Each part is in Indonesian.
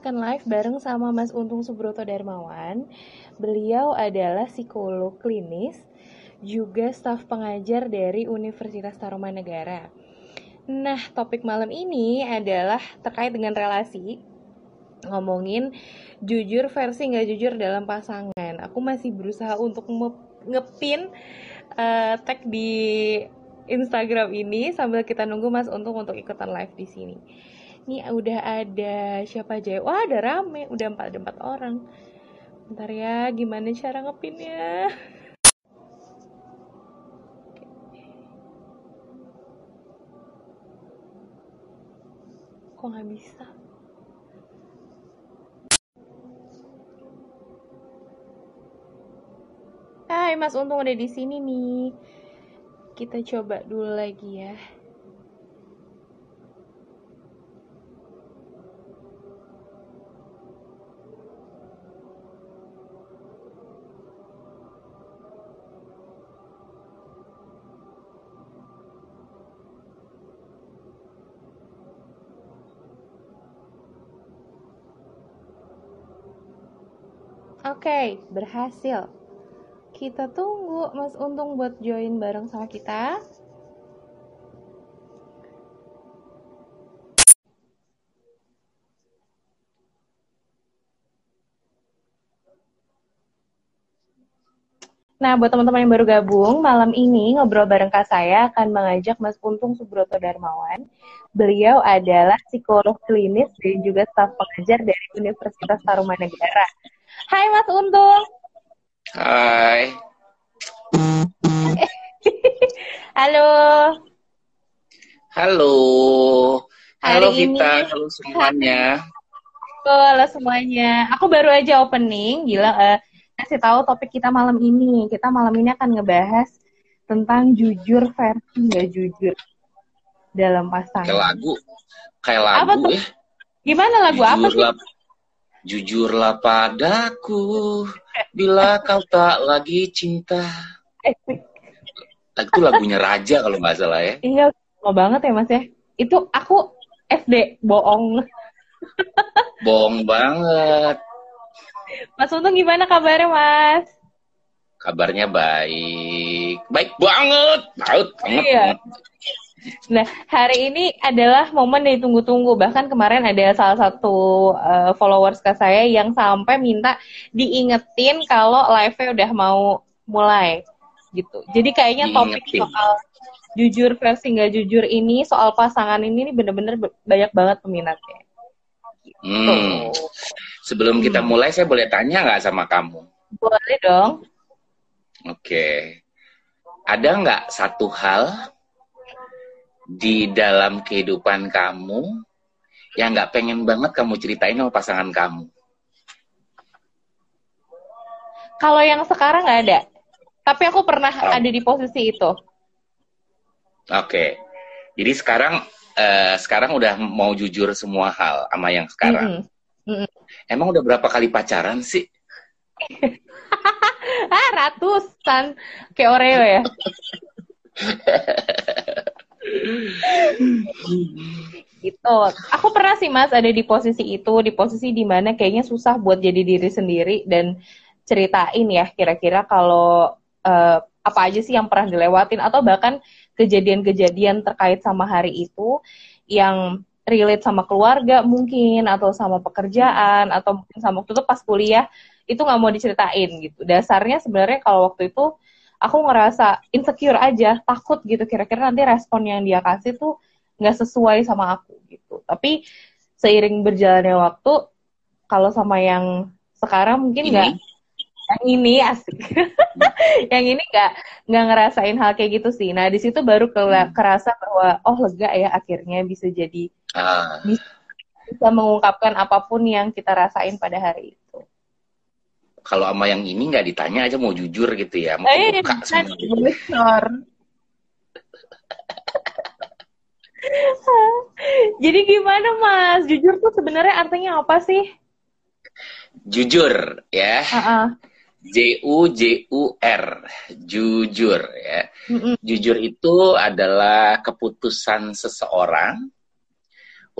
akan live bareng sama Mas Untung Subroto Darmawan. Beliau adalah psikolog klinis, juga staf pengajar dari Universitas Tarumanegara. Nah, topik malam ini adalah terkait dengan relasi. Ngomongin jujur versi nggak jujur dalam pasangan. Aku masih berusaha untuk ngepin uh, tag di Instagram ini sambil kita nunggu Mas Untung untuk ikutan live di sini. Ini udah ada siapa aja? Wah, ada rame, udah empat empat orang. Bentar ya, gimana cara ngepinnya? Kok nggak bisa? Hai, Mas Untung udah di sini nih. Kita coba dulu lagi ya. Oke, berhasil. Kita tunggu Mas Untung buat join bareng sama kita. Nah, buat teman-teman yang baru gabung, malam ini ngobrol bareng Kak saya akan mengajak Mas Untung Subroto Darmawan. Beliau adalah psikolog klinis dan juga staf pengajar dari Universitas Tarumanegara. Hai Mas Untung. Hai. Halo. Halo. Halo Hari Vita, ini... halo semuanya. Halo semuanya. Aku baru aja opening, gila uh, kasih tahu topik kita malam ini. Kita malam ini akan ngebahas tentang jujur versi nggak jujur dalam pasangan. Kayak lagu, kayak lagu apa tuh? ya. Gimana lagu jujur apa sih? Jujurlah padaku bila kau tak lagi cinta. Itu lagunya Raja kalau nggak salah ya. Iya, mau banget ya Mas ya. Itu aku SD bohong. bohong banget. Mas Untung gimana kabarnya Mas? Kabarnya baik. Baik banget. Baik banget. Iya. Nah, hari ini adalah momen yang ditunggu-tunggu. Bahkan kemarin ada salah satu uh, followers ke saya yang sampai minta diingetin kalau live-nya udah mau mulai gitu. Jadi kayaknya topik soal jujur versi nggak jujur ini soal pasangan ini bener-bener banyak banget peminatnya. Gitu. Hmm. Sebelum kita hmm. mulai, saya boleh tanya nggak sama kamu? Boleh dong. Oke. Ada nggak satu hal di dalam kehidupan kamu yang nggak pengen banget kamu ceritain sama pasangan kamu? Kalau yang sekarang nggak ada, tapi aku pernah oh. ada di posisi itu. Oke, okay. jadi sekarang uh, sekarang udah mau jujur semua hal sama yang sekarang. Mm -hmm. Mm -hmm. Emang udah berapa kali pacaran sih? ah ratusan kayak Oreo ya. gitu. Aku pernah sih Mas ada di posisi itu, di posisi di mana kayaknya susah buat jadi diri sendiri dan ceritain ya kira-kira kalau uh, apa aja sih yang pernah dilewatin atau bahkan kejadian-kejadian terkait sama hari itu yang relate sama keluarga mungkin atau sama pekerjaan atau mungkin sama waktu itu pas kuliah itu nggak mau diceritain gitu. Dasarnya sebenarnya kalau waktu itu aku ngerasa insecure aja takut gitu. Kira-kira nanti respon yang dia kasih tuh nggak sesuai sama aku gitu. Tapi seiring berjalannya waktu kalau sama yang sekarang mungkin nggak yang ini asik. Yang ini nggak nggak ngerasain hal kayak gitu sih. Nah di situ baru ke hmm. kerasa bahwa oh lega ya akhirnya bisa jadi uh. bisa, bisa mengungkapkan apa pun yang kita rasain pada hari itu kalau sama yang ini nggak ditanya aja mau jujur gitu ya mau eh, buka semua. Jadi gimana mas? Jujur tuh sebenarnya artinya apa sih? Jujur ya. Uh -uh. J U J U R. Jujur ya. Mm -mm. Jujur itu adalah keputusan seseorang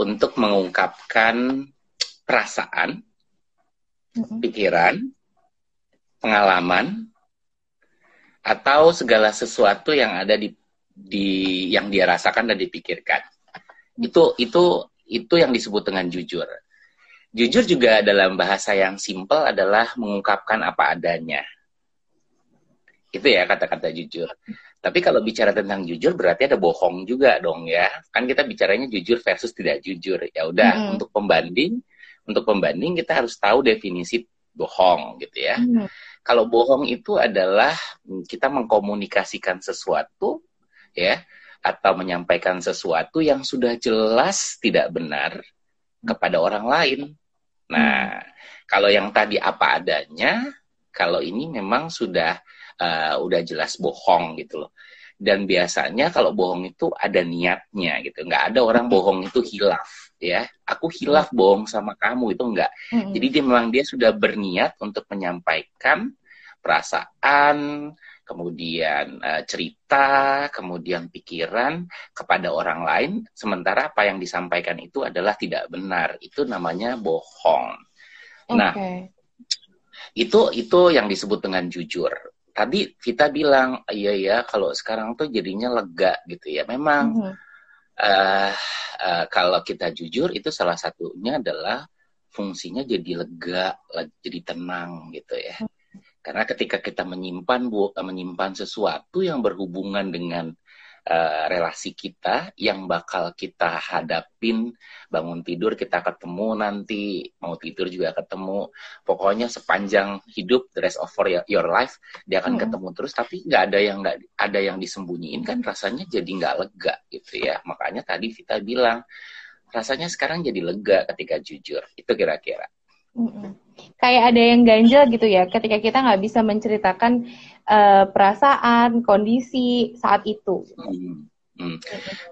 untuk mengungkapkan perasaan, pikiran, pengalaman, atau segala sesuatu yang ada di di yang dia rasakan dan dipikirkan. Itu itu itu yang disebut dengan jujur. Jujur juga dalam bahasa yang simpel adalah mengungkapkan apa adanya. Itu ya kata-kata jujur. Tapi kalau bicara tentang jujur berarti ada bohong juga dong ya. Kan kita bicaranya jujur versus tidak jujur. Ya udah mm -hmm. untuk pembanding, untuk pembanding kita harus tahu definisi bohong gitu ya. Mm -hmm. Kalau bohong itu adalah kita mengkomunikasikan sesuatu ya atau menyampaikan sesuatu yang sudah jelas tidak benar kepada orang lain Nah, hmm. kalau yang tadi apa adanya, kalau ini memang sudah uh, udah jelas bohong gitu loh. Dan biasanya kalau bohong itu ada niatnya gitu. Nggak ada orang bohong itu hilaf ya. Aku hilaf hmm. bohong sama kamu itu enggak. Hmm. Jadi dia memang dia sudah berniat untuk menyampaikan perasaan, kemudian uh, cerita, kemudian pikiran kepada orang lain, sementara apa yang disampaikan itu adalah tidak benar. Itu namanya bohong. Okay. Nah, itu itu yang disebut dengan jujur. Tadi kita bilang, iya ya, kalau sekarang tuh jadinya lega gitu ya. Memang mm -hmm. Uh, uh, kalau kita jujur itu salah satunya adalah fungsinya jadi lega, jadi tenang gitu ya. Mm -hmm karena ketika kita menyimpan bu, menyimpan sesuatu yang berhubungan dengan uh, relasi kita yang bakal kita hadapin bangun tidur kita ketemu nanti mau tidur juga ketemu. Pokoknya sepanjang hidup the rest of your, life dia akan hmm. ketemu terus. Tapi nggak ada yang nggak ada yang disembunyiin kan rasanya jadi nggak lega gitu ya. Makanya tadi Vita bilang rasanya sekarang jadi lega ketika jujur. Itu kira-kira Kayak ada yang ganjel gitu ya, ketika kita nggak bisa menceritakan uh, perasaan, kondisi saat itu. Hmm. Hmm.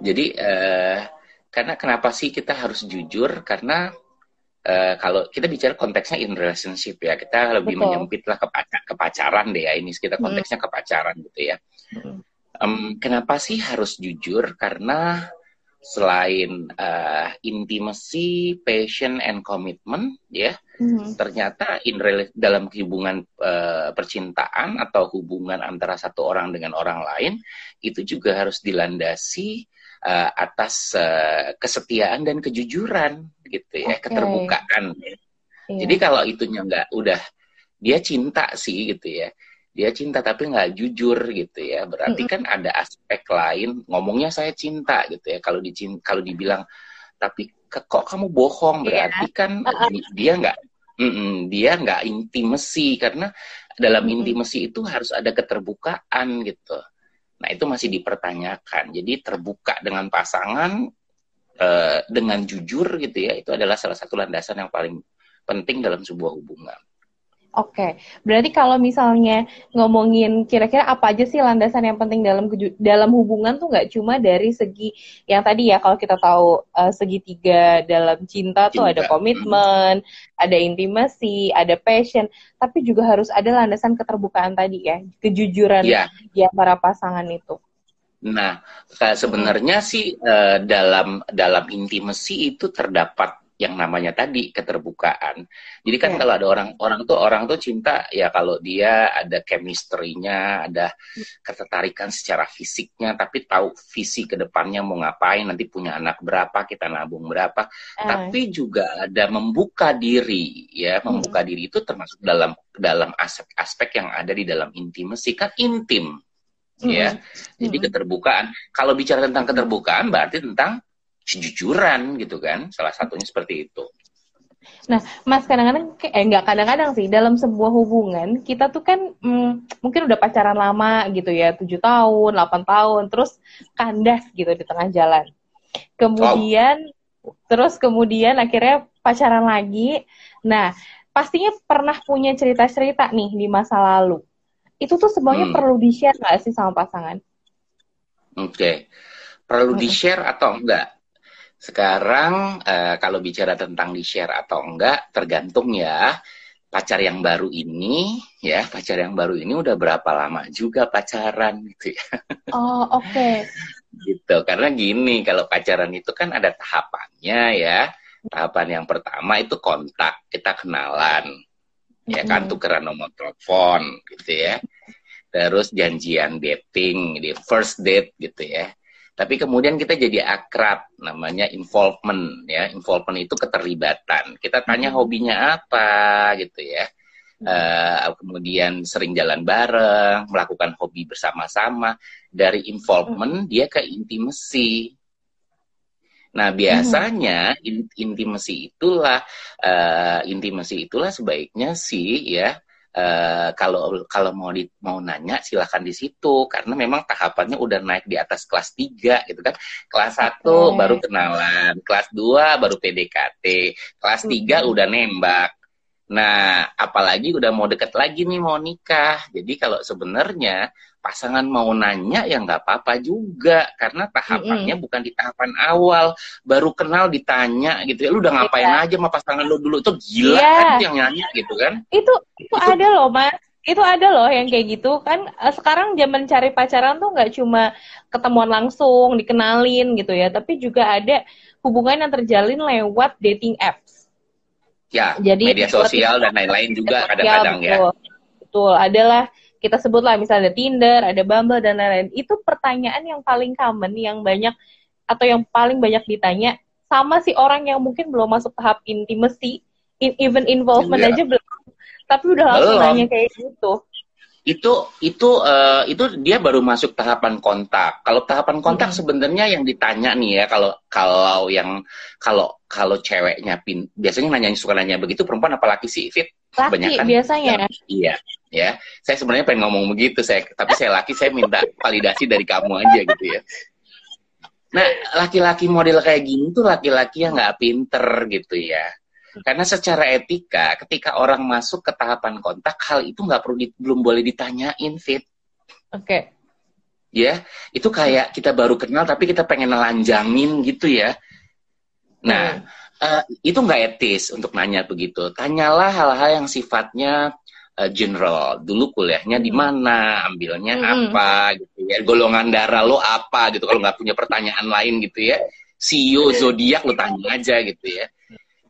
Jadi uh, karena kenapa sih kita harus jujur? Karena uh, kalau kita bicara konteksnya in relationship ya, kita lebih Betul. menyempit lah ke, ke pacaran deh ya. Ini kita hmm. konteksnya hmm. ke pacaran gitu ya. Hmm. Um, kenapa sih harus jujur? Karena selain uh, intimacy, passion, and commitment, ya, mm-hmm. ternyata in dalam hubungan uh, percintaan atau hubungan antara satu orang dengan orang lain itu juga harus dilandasi uh, atas uh, kesetiaan dan kejujuran, gitu ya, okay. keterbukaan. Ya. Yeah. Jadi kalau itunya nggak udah dia cinta sih, gitu ya dia cinta tapi nggak jujur gitu ya berarti kan ada aspek lain ngomongnya saya cinta gitu ya kalau di kalau dibilang tapi kok kamu bohong iya. berarti kan dia nggak mm -mm, dia nggak intimasi karena dalam intimasi itu harus ada keterbukaan gitu. Nah itu masih dipertanyakan. Jadi terbuka dengan pasangan uh, dengan jujur gitu ya itu adalah salah satu landasan yang paling penting dalam sebuah hubungan Oke, okay. berarti kalau misalnya ngomongin kira-kira apa aja sih landasan yang penting dalam dalam hubungan tuh nggak cuma dari segi yang tadi ya kalau kita tahu uh, segitiga dalam cinta, cinta tuh ada komitmen, ada intimasi, ada passion, tapi juga harus ada landasan keterbukaan tadi ya, kejujuran yeah. di para pasangan itu. Nah, sebenarnya sih uh, dalam dalam intimasi itu terdapat yang namanya tadi keterbukaan. Jadi kan yeah. kalau ada orang orang tuh orang tuh cinta ya kalau dia ada chemistry-nya, ada ketertarikan secara fisiknya, tapi tahu visi ke depannya mau ngapain, nanti punya anak berapa, kita nabung berapa. Uh. Tapi juga ada membuka diri ya, membuka hmm. diri itu termasuk dalam dalam aspek-aspek yang ada di dalam intimasi kan intim. Mm. ya. Jadi mm. keterbukaan. Kalau bicara tentang keterbukaan berarti tentang kejujuran gitu kan salah satunya seperti itu Nah, Mas kadang-kadang eh enggak kadang-kadang sih dalam sebuah hubungan kita tuh kan mm, mungkin udah pacaran lama gitu ya, tujuh tahun, 8 tahun, terus kandas gitu di tengah jalan. Kemudian wow. terus kemudian akhirnya pacaran lagi. Nah, pastinya pernah punya cerita-cerita nih di masa lalu. Itu tuh semuanya hmm. perlu di-share nggak sih sama pasangan? Oke. Okay. Perlu di-share atau enggak? Sekarang uh, kalau bicara tentang di share atau enggak tergantung ya pacar yang baru ini ya pacar yang baru ini udah berapa lama juga pacaran gitu ya. Oh oke. Okay. gitu karena gini kalau pacaran itu kan ada tahapannya ya tahapan yang pertama itu kontak kita kenalan ya kan tukeran nomor telepon gitu ya terus janjian dating di first date gitu ya tapi kemudian kita jadi akrab namanya involvement ya. Involvement itu keterlibatan. Kita tanya hobinya apa gitu ya. Uh, kemudian sering jalan bareng melakukan hobi bersama-sama. Dari involvement dia ke intimacy Nah, biasanya intimasi itulah uh, intimasi itulah sebaiknya sih ya Uh, kalau kalau mau di, mau nanya silahkan di situ karena memang tahapannya udah naik di atas kelas 3 gitu kan. Kelas 1 okay. baru kenalan, kelas 2 baru PDKT, kelas 3 hmm. udah nembak. Nah, apalagi udah mau deket lagi nih mau nikah. Jadi kalau sebenarnya pasangan mau nanya ya nggak apa-apa juga. Karena tahapannya mm -hmm. bukan di tahapan awal. Baru kenal ditanya gitu ya. Lu udah ngapain yeah. aja sama pasangan lu dulu? Itu gila yeah. kan yang nanya gitu kan? Itu itu, itu ada loh mas. Itu ada loh yang kayak gitu. Kan eh, sekarang zaman cari pacaran tuh nggak cuma ketemuan langsung dikenalin gitu ya. Tapi juga ada hubungan yang terjalin lewat dating apps ya jadi media sosial dan lain-lain juga kadang-kadang ya betul adalah kita sebutlah misalnya Tinder, ada Bumble dan lain-lain. Itu pertanyaan yang paling common, yang banyak atau yang paling banyak ditanya sama si orang yang mungkin belum masuk tahap intimacy, even involvement yeah. aja belum, tapi udah langsung belum. nanya kayak gitu. Itu itu uh, itu dia baru masuk tahapan kontak. Kalau tahapan kontak hmm. sebenarnya yang ditanya nih ya kalau kalau yang kalau kalau ceweknya pin biasanya nanya suka nanya begitu perempuan apalagi sih fit laki biasanya. iya ya saya sebenarnya pengen ngomong begitu saya tapi saya laki saya minta validasi dari kamu aja gitu ya nah laki-laki model kayak gini tuh laki-laki yang nggak pinter gitu ya karena secara etika ketika orang masuk ke tahapan kontak hal itu nggak perlu di, belum boleh ditanyain fit oke okay. ya itu kayak kita baru kenal tapi kita pengen nelanjangin gitu ya nah hmm. Uh, itu nggak etis untuk nanya begitu. Tanyalah hal-hal yang sifatnya uh, general. Dulu kuliahnya di hmm. mana, ambilnya hmm. apa gitu ya. Golongan darah lo apa gitu kalau nggak punya pertanyaan lain gitu ya. CEO zodiak lo tanya aja gitu ya.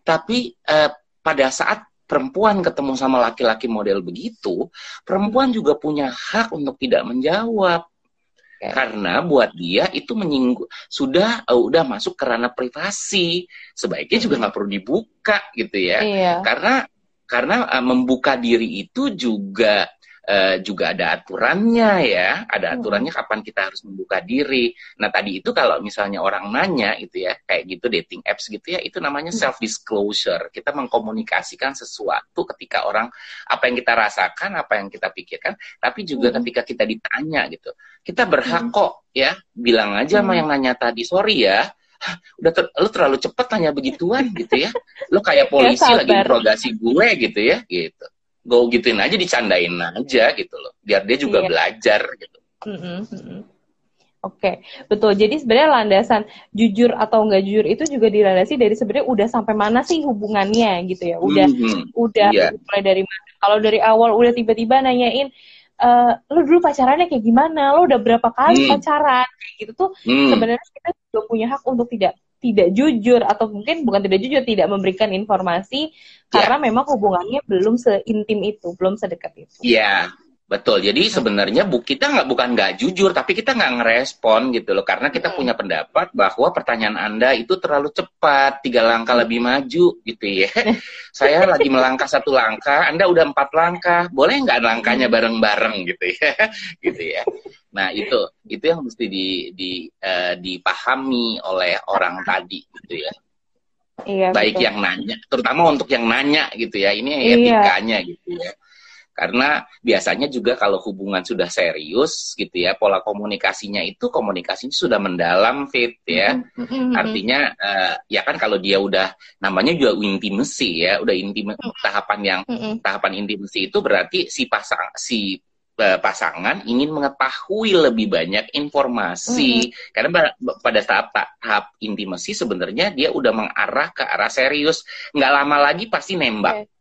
Tapi uh, pada saat perempuan ketemu sama laki-laki model begitu, perempuan juga punya hak untuk tidak menjawab. Karena buat dia itu menyinggung sudah uh, udah masuk ke ranah privasi, sebaiknya juga nggak perlu dibuka gitu ya. Iya. Karena karena uh, membuka diri itu juga uh, juga ada aturannya ya, ada hmm. aturannya kapan kita harus membuka diri. Nah tadi itu kalau misalnya orang nanya itu ya, kayak gitu dating apps gitu ya, itu namanya hmm. self disclosure. Kita mengkomunikasikan sesuatu ketika orang apa yang kita rasakan, apa yang kita pikirkan, tapi juga hmm. ketika kita ditanya gitu, kita berhak kok ya bilang aja sama yang nanya tadi, sorry ya, udah ter lu terlalu cepat tanya begituan gitu ya lu kayak polisi ya, lagi interogasi gue gitu ya gitu gue gituin aja dicandain aja gitu loh biar dia juga iya. belajar gitu mm -hmm. Oke, okay. betul. Jadi sebenarnya landasan jujur atau enggak jujur itu juga dilandasi dari sebenarnya udah sampai mana sih hubungannya gitu ya. Udah, mm -hmm. udah yeah. mulai dari mana. Kalau dari awal udah tiba-tiba nanyain, uh, lo dulu pacarannya kayak gimana, lo udah berapa kali hmm. pacaran, kayak gitu tuh hmm. sebenarnya kita juga punya hak untuk tidak tidak jujur atau mungkin bukan tidak jujur, tidak memberikan informasi yeah. karena memang hubungannya belum seintim itu, belum sedekat itu. Iya, Betul. Jadi sebenarnya bu kita nggak bukan nggak jujur, tapi kita nggak ngerespon gitu loh, karena kita punya pendapat bahwa pertanyaan anda itu terlalu cepat, tiga langkah lebih maju gitu ya. Saya lagi melangkah satu langkah, anda udah empat langkah, boleh nggak langkahnya bareng-bareng gitu ya, gitu ya. Nah itu itu yang mesti di, di uh, dipahami oleh orang tadi gitu ya. Iya, Baik betul. yang nanya, terutama untuk yang nanya gitu ya, ini iya. etikanya gitu ya karena biasanya juga kalau hubungan sudah serius gitu ya, pola komunikasinya itu komunikasinya sudah mendalam fit ya. Mm-hmm. Artinya uh, ya kan kalau dia udah namanya juga intimacy ya, udah intim mm-hmm. tahapan yang mm-hmm. tahapan intimacy itu berarti si pasang si pasangan ingin mengetahui lebih banyak informasi mm-hmm. karena pada saat tahap intimasi sebenarnya dia udah mengarah ke arah serius nggak lama lagi pasti nembak okay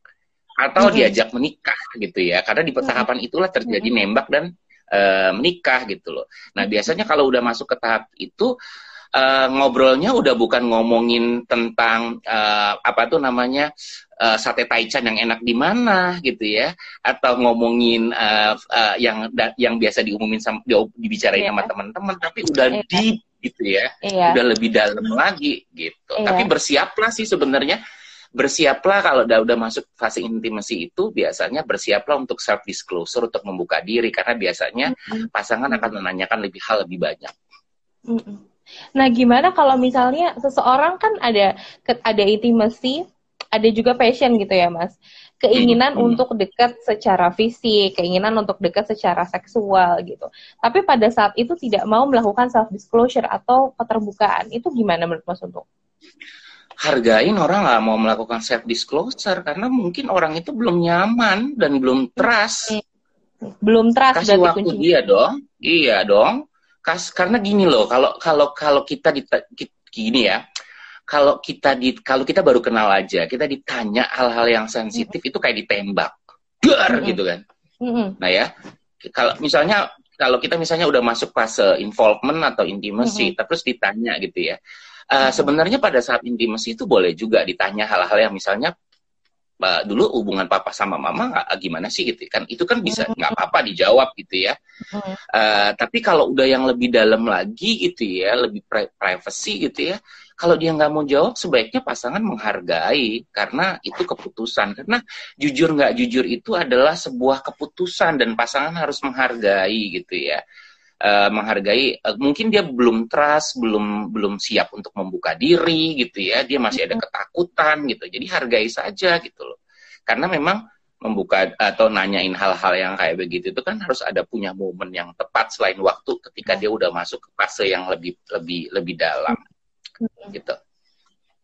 atau mm -hmm. diajak menikah gitu ya karena di tahapan itulah terjadi mm -hmm. nembak dan uh, menikah gitu loh. Nah biasanya kalau udah masuk ke tahap itu uh, ngobrolnya udah bukan ngomongin tentang uh, apa tuh namanya uh, sate taichan yang enak di mana gitu ya, atau ngomongin uh, uh, yang yang biasa diumumin sama di, dibicarain yeah. sama teman-teman, tapi udah yeah. deep gitu ya, yeah. udah lebih dalam lagi gitu. Yeah. Tapi bersiaplah sih sebenarnya bersiaplah kalau udah udah masuk fase intimasi itu biasanya bersiaplah untuk self disclosure untuk membuka diri karena biasanya mm-hmm. pasangan akan menanyakan lebih hal lebih banyak. Mm-hmm. Nah, gimana kalau misalnya seseorang kan ada ada intimasi, ada juga passion gitu ya, Mas. Keinginan mm-hmm. untuk dekat secara fisik, keinginan untuk dekat secara seksual gitu. Tapi pada saat itu tidak mau melakukan self disclosure atau keterbukaan. Itu gimana menurut Mas untuk? hargain orang nggak mau melakukan self disclosure karena mungkin orang itu belum nyaman dan belum trust. Belum trust kasih waktu kunci. dia dong. Iya dong. Kas karena gini loh, kalau kalau kalau kita di gini ya, kalau kita di kalau kita baru kenal aja, kita ditanya hal-hal yang sensitif mm -hmm. itu kayak ditembak, gar mm -hmm. gitu kan. Mm -hmm. Nah ya, kalau misalnya kalau kita misalnya udah masuk fase involvement atau intimacy, mm -hmm. terus ditanya gitu ya, Uh, sebenarnya pada saat intimasi itu boleh juga ditanya hal-hal yang misalnya uh, dulu hubungan papa sama mama gak, gimana sih gitu? Kan itu kan bisa nggak apa-apa dijawab gitu ya. Uh, tapi kalau udah yang lebih dalam lagi gitu ya lebih pri privacy gitu ya kalau dia nggak mau jawab sebaiknya pasangan menghargai karena itu keputusan. Karena jujur nggak jujur itu adalah sebuah keputusan dan pasangan harus menghargai gitu ya uh, menghargai uh, mungkin dia belum trust belum belum siap untuk membuka diri gitu ya. Dia masih ada ketakutan gitu. Jadi hargai saja gitu loh. Karena memang membuka atau nanyain hal-hal yang kayak begitu itu kan harus ada punya momen yang tepat selain waktu ketika dia udah masuk ke fase yang lebih lebih lebih dalam gitu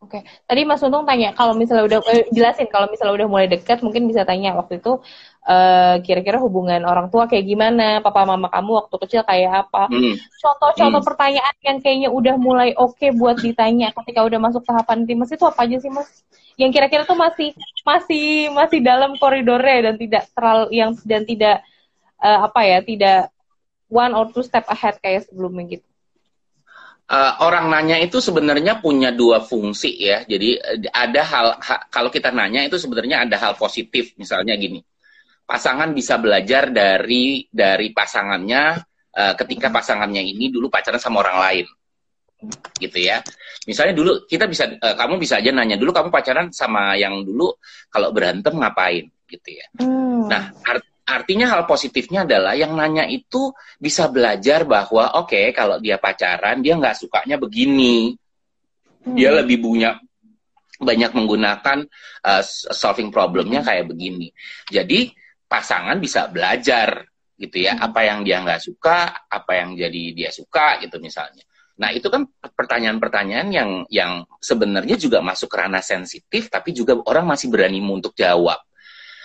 Oke, okay. tadi Mas Untung tanya kalau misalnya udah eh, jelasin kalau misalnya udah mulai dekat mungkin bisa tanya waktu itu uh, kira-kira hubungan orang tua kayak gimana, papa mama kamu waktu kecil kayak apa. Hmm. Contoh-contoh hmm. pertanyaan yang kayaknya udah mulai oke okay buat ditanya ketika udah masuk tahapan intimas itu apa aja sih Mas? Yang kira-kira tuh masih masih masih dalam koridornya dan tidak terlalu yang dan tidak uh, apa ya, tidak one or two step ahead kayak sebelumnya gitu uh, orang nanya itu sebenarnya punya dua fungsi ya. Jadi ada hal ha, kalau kita nanya itu sebenarnya ada hal positif misalnya gini. Pasangan bisa belajar dari dari pasangannya uh, ketika pasangannya ini dulu pacaran sama orang lain. Gitu ya. Misalnya dulu kita bisa uh, kamu bisa aja nanya dulu kamu pacaran sama yang dulu kalau berantem ngapain gitu ya. Hmm. Nah, art, artinya hal positifnya adalah yang nanya itu bisa belajar bahwa oke okay, kalau dia pacaran dia nggak sukanya begini hmm. dia lebih punya banyak menggunakan uh, solving problemnya hmm. kayak begini jadi pasangan bisa belajar gitu ya hmm. apa yang dia nggak suka apa yang jadi dia suka gitu misalnya nah itu kan pertanyaan-pertanyaan yang yang sebenarnya juga masuk ke ranah sensitif tapi juga orang masih berani untuk jawab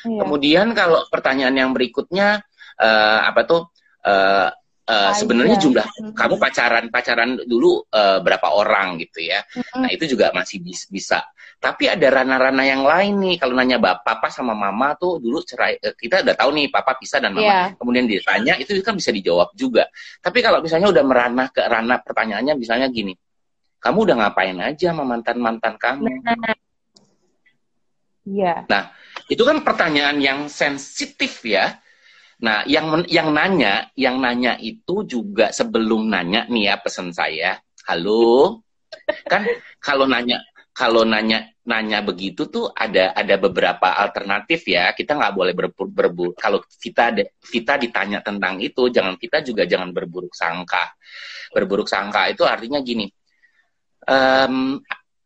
Iya. Kemudian kalau pertanyaan yang berikutnya uh, apa tuh uh, uh, sebenarnya jumlah hmm. kamu pacaran pacaran dulu uh, berapa orang gitu ya. Hmm. Nah itu juga masih bis, bisa. Tapi ada ranah-ranah yang lain nih. Kalau nanya bapak, papa sama mama tuh dulu cerai. Kita udah tahu nih papa pisah dan mama. Yeah. Kemudian ditanya itu kan bisa dijawab juga. Tapi kalau misalnya udah meranah ke ranah pertanyaannya misalnya gini, kamu udah ngapain aja sama mantan mantan kamu? Iya. Nah itu kan pertanyaan yang sensitif ya. Nah, yang yang nanya, yang nanya itu juga sebelum nanya nih ya pesan saya, halo, kan kalau nanya kalau nanya nanya begitu tuh ada ada beberapa alternatif ya. Kita nggak boleh berburu, berburu. Kalau kita kita ditanya tentang itu, jangan kita juga jangan berburuk sangka. Berburuk sangka itu artinya gini. Um,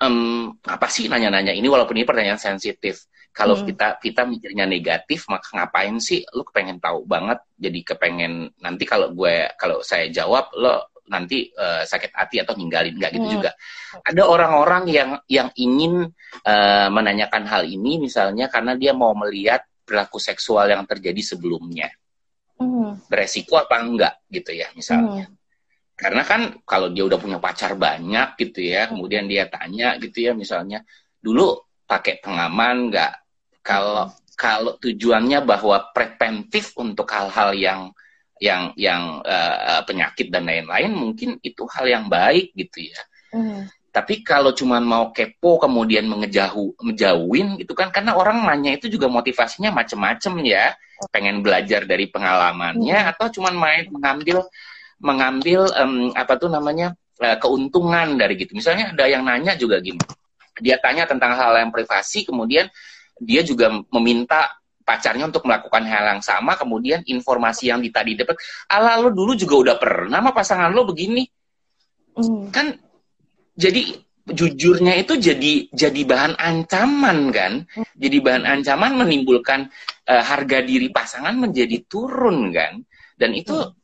um, apa sih nanya-nanya ini walaupun ini pertanyaan sensitif kalau hmm. kita kita mikirnya negatif maka ngapain sih lu kepengen tahu banget jadi kepengen nanti kalau gue kalau saya jawab lo nanti uh, sakit hati atau ninggalin nggak gitu hmm. juga ada orang-orang yang yang ingin uh, menanyakan hal ini misalnya karena dia mau melihat perilaku seksual yang terjadi sebelumnya hmm. beresiko apa enggak gitu ya misalnya hmm. karena kan kalau dia udah punya pacar banyak gitu ya kemudian dia tanya gitu ya misalnya dulu pakai pengaman nggak kalau kalau tujuannya bahwa preventif untuk hal-hal yang yang yang uh, penyakit dan lain-lain mungkin itu hal yang baik gitu ya mm. tapi kalau cuma mau kepo kemudian mengejauh menjauhin gitu kan karena orang nanya itu juga motivasinya macem-macem ya pengen belajar dari pengalamannya mm. atau cuma main mengambil mengambil um, apa tuh namanya uh, keuntungan dari gitu misalnya ada yang nanya juga gini dia tanya tentang hal yang privasi kemudian dia juga meminta pacarnya untuk melakukan hal yang sama kemudian informasi yang tadi dapat ala lo dulu juga udah pernah sama pasangan lo begini mm. kan jadi jujurnya itu jadi jadi bahan ancaman kan mm. jadi bahan ancaman menimbulkan uh, harga diri pasangan menjadi turun kan dan itu mm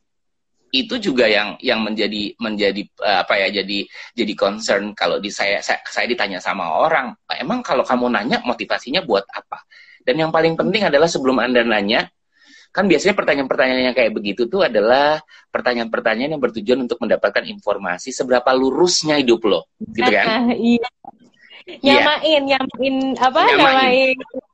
itu juga yang yang menjadi menjadi uh, apa ya jadi jadi concern kalau di saya, saya saya ditanya sama orang emang kalau kamu nanya motivasinya buat apa? Dan yang paling penting adalah sebelum anda nanya kan biasanya pertanyaan-pertanyaan yang kayak begitu tuh adalah pertanyaan-pertanyaan yang bertujuan untuk mendapatkan informasi seberapa lurusnya hidup lo gitu kan? Iya. Nyamain iya. nyamain apa? Nyamain, nyamain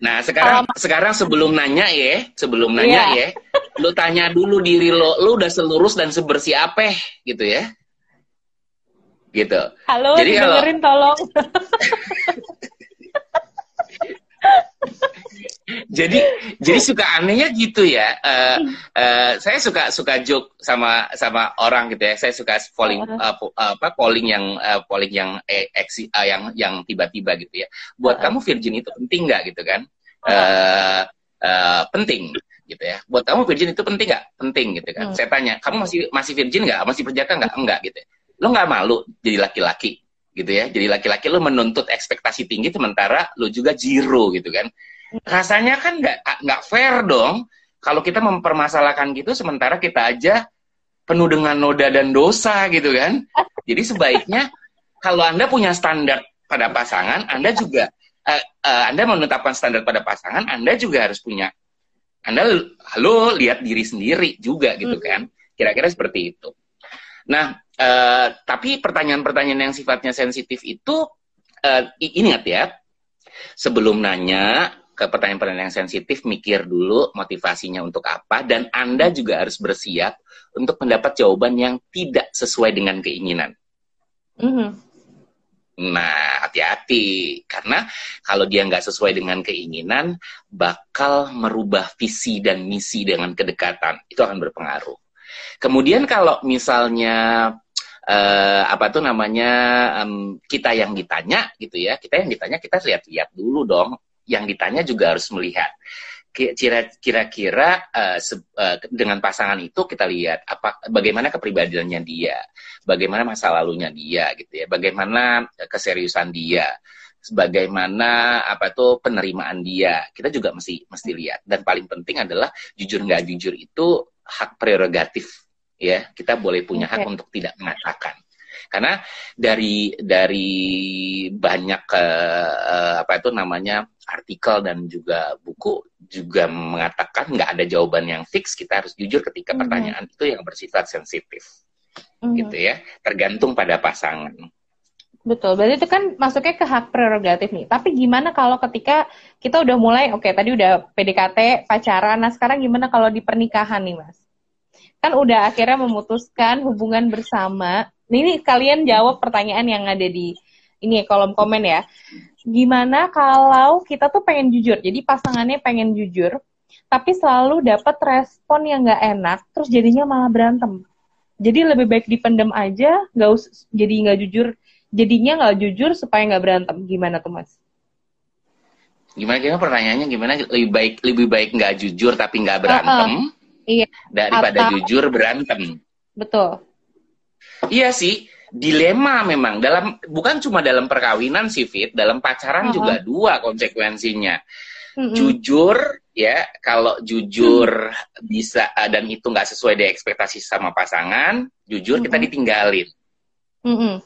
Nah, sekarang Alam. sekarang sebelum nanya ya, sebelum nanya yeah. ya, lu tanya dulu diri lo, lu udah selurus dan sebersih apa gitu ya. Gitu. Halo, Jadi dengerin kalau... tolong. jadi jadi suka anehnya gitu ya. Uh, uh, saya suka suka joke sama sama orang gitu ya. Saya suka polling uh, apa polling yang uh, polling yang eh, eksi, uh, yang yang tiba-tiba gitu ya. Buat uh kamu virgin itu penting nggak gitu kan? Uh, uh, penting gitu ya. Buat kamu virgin itu penting nggak? Penting gitu kan. Hmm. Saya tanya, kamu masih masih virgin nggak? Masih perjaka nggak? Enggak gitu. Ya. Lo nggak malu jadi laki-laki gitu ya. Jadi laki-laki lo menuntut ekspektasi tinggi sementara lo juga zero gitu kan rasanya kan nggak nggak fair dong. Kalau kita mempermasalahkan gitu sementara kita aja penuh dengan noda dan dosa gitu kan. Jadi sebaiknya kalau anda punya standar pada pasangan anda juga uh, uh, anda menetapkan standar pada pasangan anda juga harus punya anda halo lihat diri sendiri juga gitu kan. Kira-kira seperti itu. Nah uh, tapi pertanyaan-pertanyaan yang sifatnya sensitif itu uh, ingat ya sebelum nanya ke pertanyaan-pertanyaan yang sensitif, mikir dulu motivasinya untuk apa, dan Anda juga harus bersiap untuk mendapat jawaban yang tidak sesuai dengan keinginan. Mm-hmm. Nah, hati-hati, karena kalau dia nggak sesuai dengan keinginan, bakal merubah visi dan misi dengan kedekatan. Itu akan berpengaruh. Kemudian kalau misalnya uh, apa tuh namanya um, kita yang ditanya gitu ya, kita yang ditanya kita lihat-lihat dulu dong yang ditanya juga harus melihat kira-kira uh, uh, dengan pasangan itu kita lihat apa bagaimana kepribadiannya dia, bagaimana masa lalunya dia gitu ya, bagaimana keseriusan dia, bagaimana apa tuh penerimaan dia. Kita juga mesti mesti lihat dan paling penting adalah jujur nggak jujur itu hak prerogatif ya. Kita boleh punya okay. hak untuk tidak mengatakan karena dari dari banyak uh, apa itu namanya artikel dan juga buku juga mengatakan nggak ada jawaban yang fix kita harus jujur ketika mm -hmm. pertanyaan itu yang bersifat sensitif mm -hmm. gitu ya tergantung pada pasangan Betul, berarti itu kan masuknya ke hak prerogatif nih. Tapi gimana kalau ketika kita udah mulai, oke okay, tadi udah PDKT, pacaran, nah sekarang gimana kalau di pernikahan nih mas? Kan udah akhirnya memutuskan hubungan bersama, ini kalian jawab pertanyaan yang ada di ini ya, kolom komen ya. Gimana kalau kita tuh pengen jujur, jadi pasangannya pengen jujur, tapi selalu dapat respon yang nggak enak, terus jadinya malah berantem. Jadi lebih baik dipendem aja, nggak us jadi nggak jujur, jadinya nggak jujur supaya nggak berantem. Gimana tuh mas? Gimana gimana pertanyaannya gimana lebih baik lebih baik nggak jujur tapi nggak berantem uh, uh, iya. daripada Atau, jujur berantem. Betul. Iya sih, dilema memang dalam bukan cuma dalam perkawinan sih Fit, dalam pacaran uh -huh. juga dua konsekuensinya. Uh -huh. Jujur ya, kalau jujur -huh. bisa eh, dan itu nggak sesuai dengan ekspektasi sama pasangan, jujur uh -huh. kita ditinggalin. Uh -huh.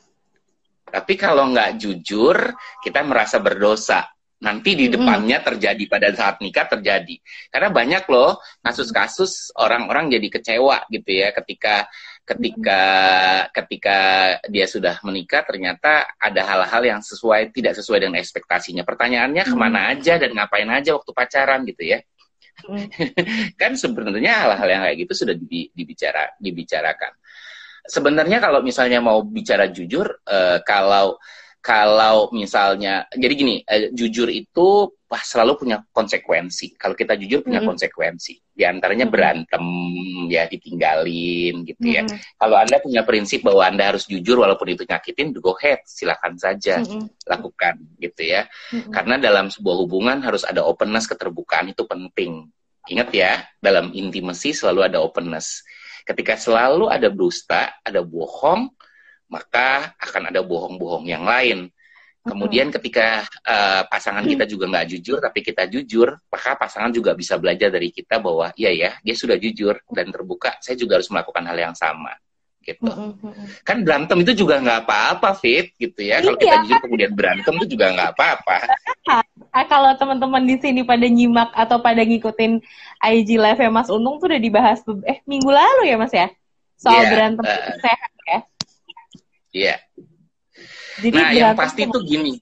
Tapi kalau nggak jujur, kita merasa berdosa. Nanti di depannya terjadi pada saat nikah terjadi. Karena banyak loh kasus-kasus orang-orang jadi kecewa gitu ya ketika ketika ketika dia sudah menikah ternyata ada hal-hal yang sesuai tidak sesuai dengan ekspektasinya pertanyaannya hmm. ke mana aja dan ngapain aja waktu pacaran gitu ya Hmm. kan sebenarnya hal-hal yang kayak gitu sudah dibicara dibicarakan. Sebenarnya kalau misalnya mau bicara jujur, uh, kalau kalau misalnya jadi gini, uh, jujur itu wah selalu punya konsekuensi. Kalau kita jujur punya mm-hmm. konsekuensi. Di antaranya mm-hmm. berantem, ya ditinggalin gitu ya. Mm-hmm. Kalau Anda punya prinsip bahwa Anda harus jujur walaupun itu nyakitin, go ahead, silakan saja mm-hmm. lakukan gitu ya. Mm-hmm. Karena dalam sebuah hubungan harus ada openness, keterbukaan itu penting. Ingat ya, dalam intimacy selalu ada openness. Ketika selalu ada dusta, ada bohong, maka akan ada bohong-bohong yang lain Kemudian ketika uh, pasangan kita juga nggak jujur, tapi kita jujur, maka pasangan juga bisa belajar dari kita bahwa iya ya, dia sudah jujur dan terbuka. Saya juga harus melakukan hal yang sama, gitu. Kan berantem itu juga nggak apa-apa, Fit, gitu ya. Kalau kita iya. jujur kemudian berantem itu juga nggak apa-apa. Kalau teman-teman di sini pada nyimak atau pada ngikutin IG live ya Mas Untung tuh udah dibahas eh minggu lalu ya Mas ya soal yeah, berantem uh, sehat ya. Iya. Yeah jadi nah, yang pasti itu gini.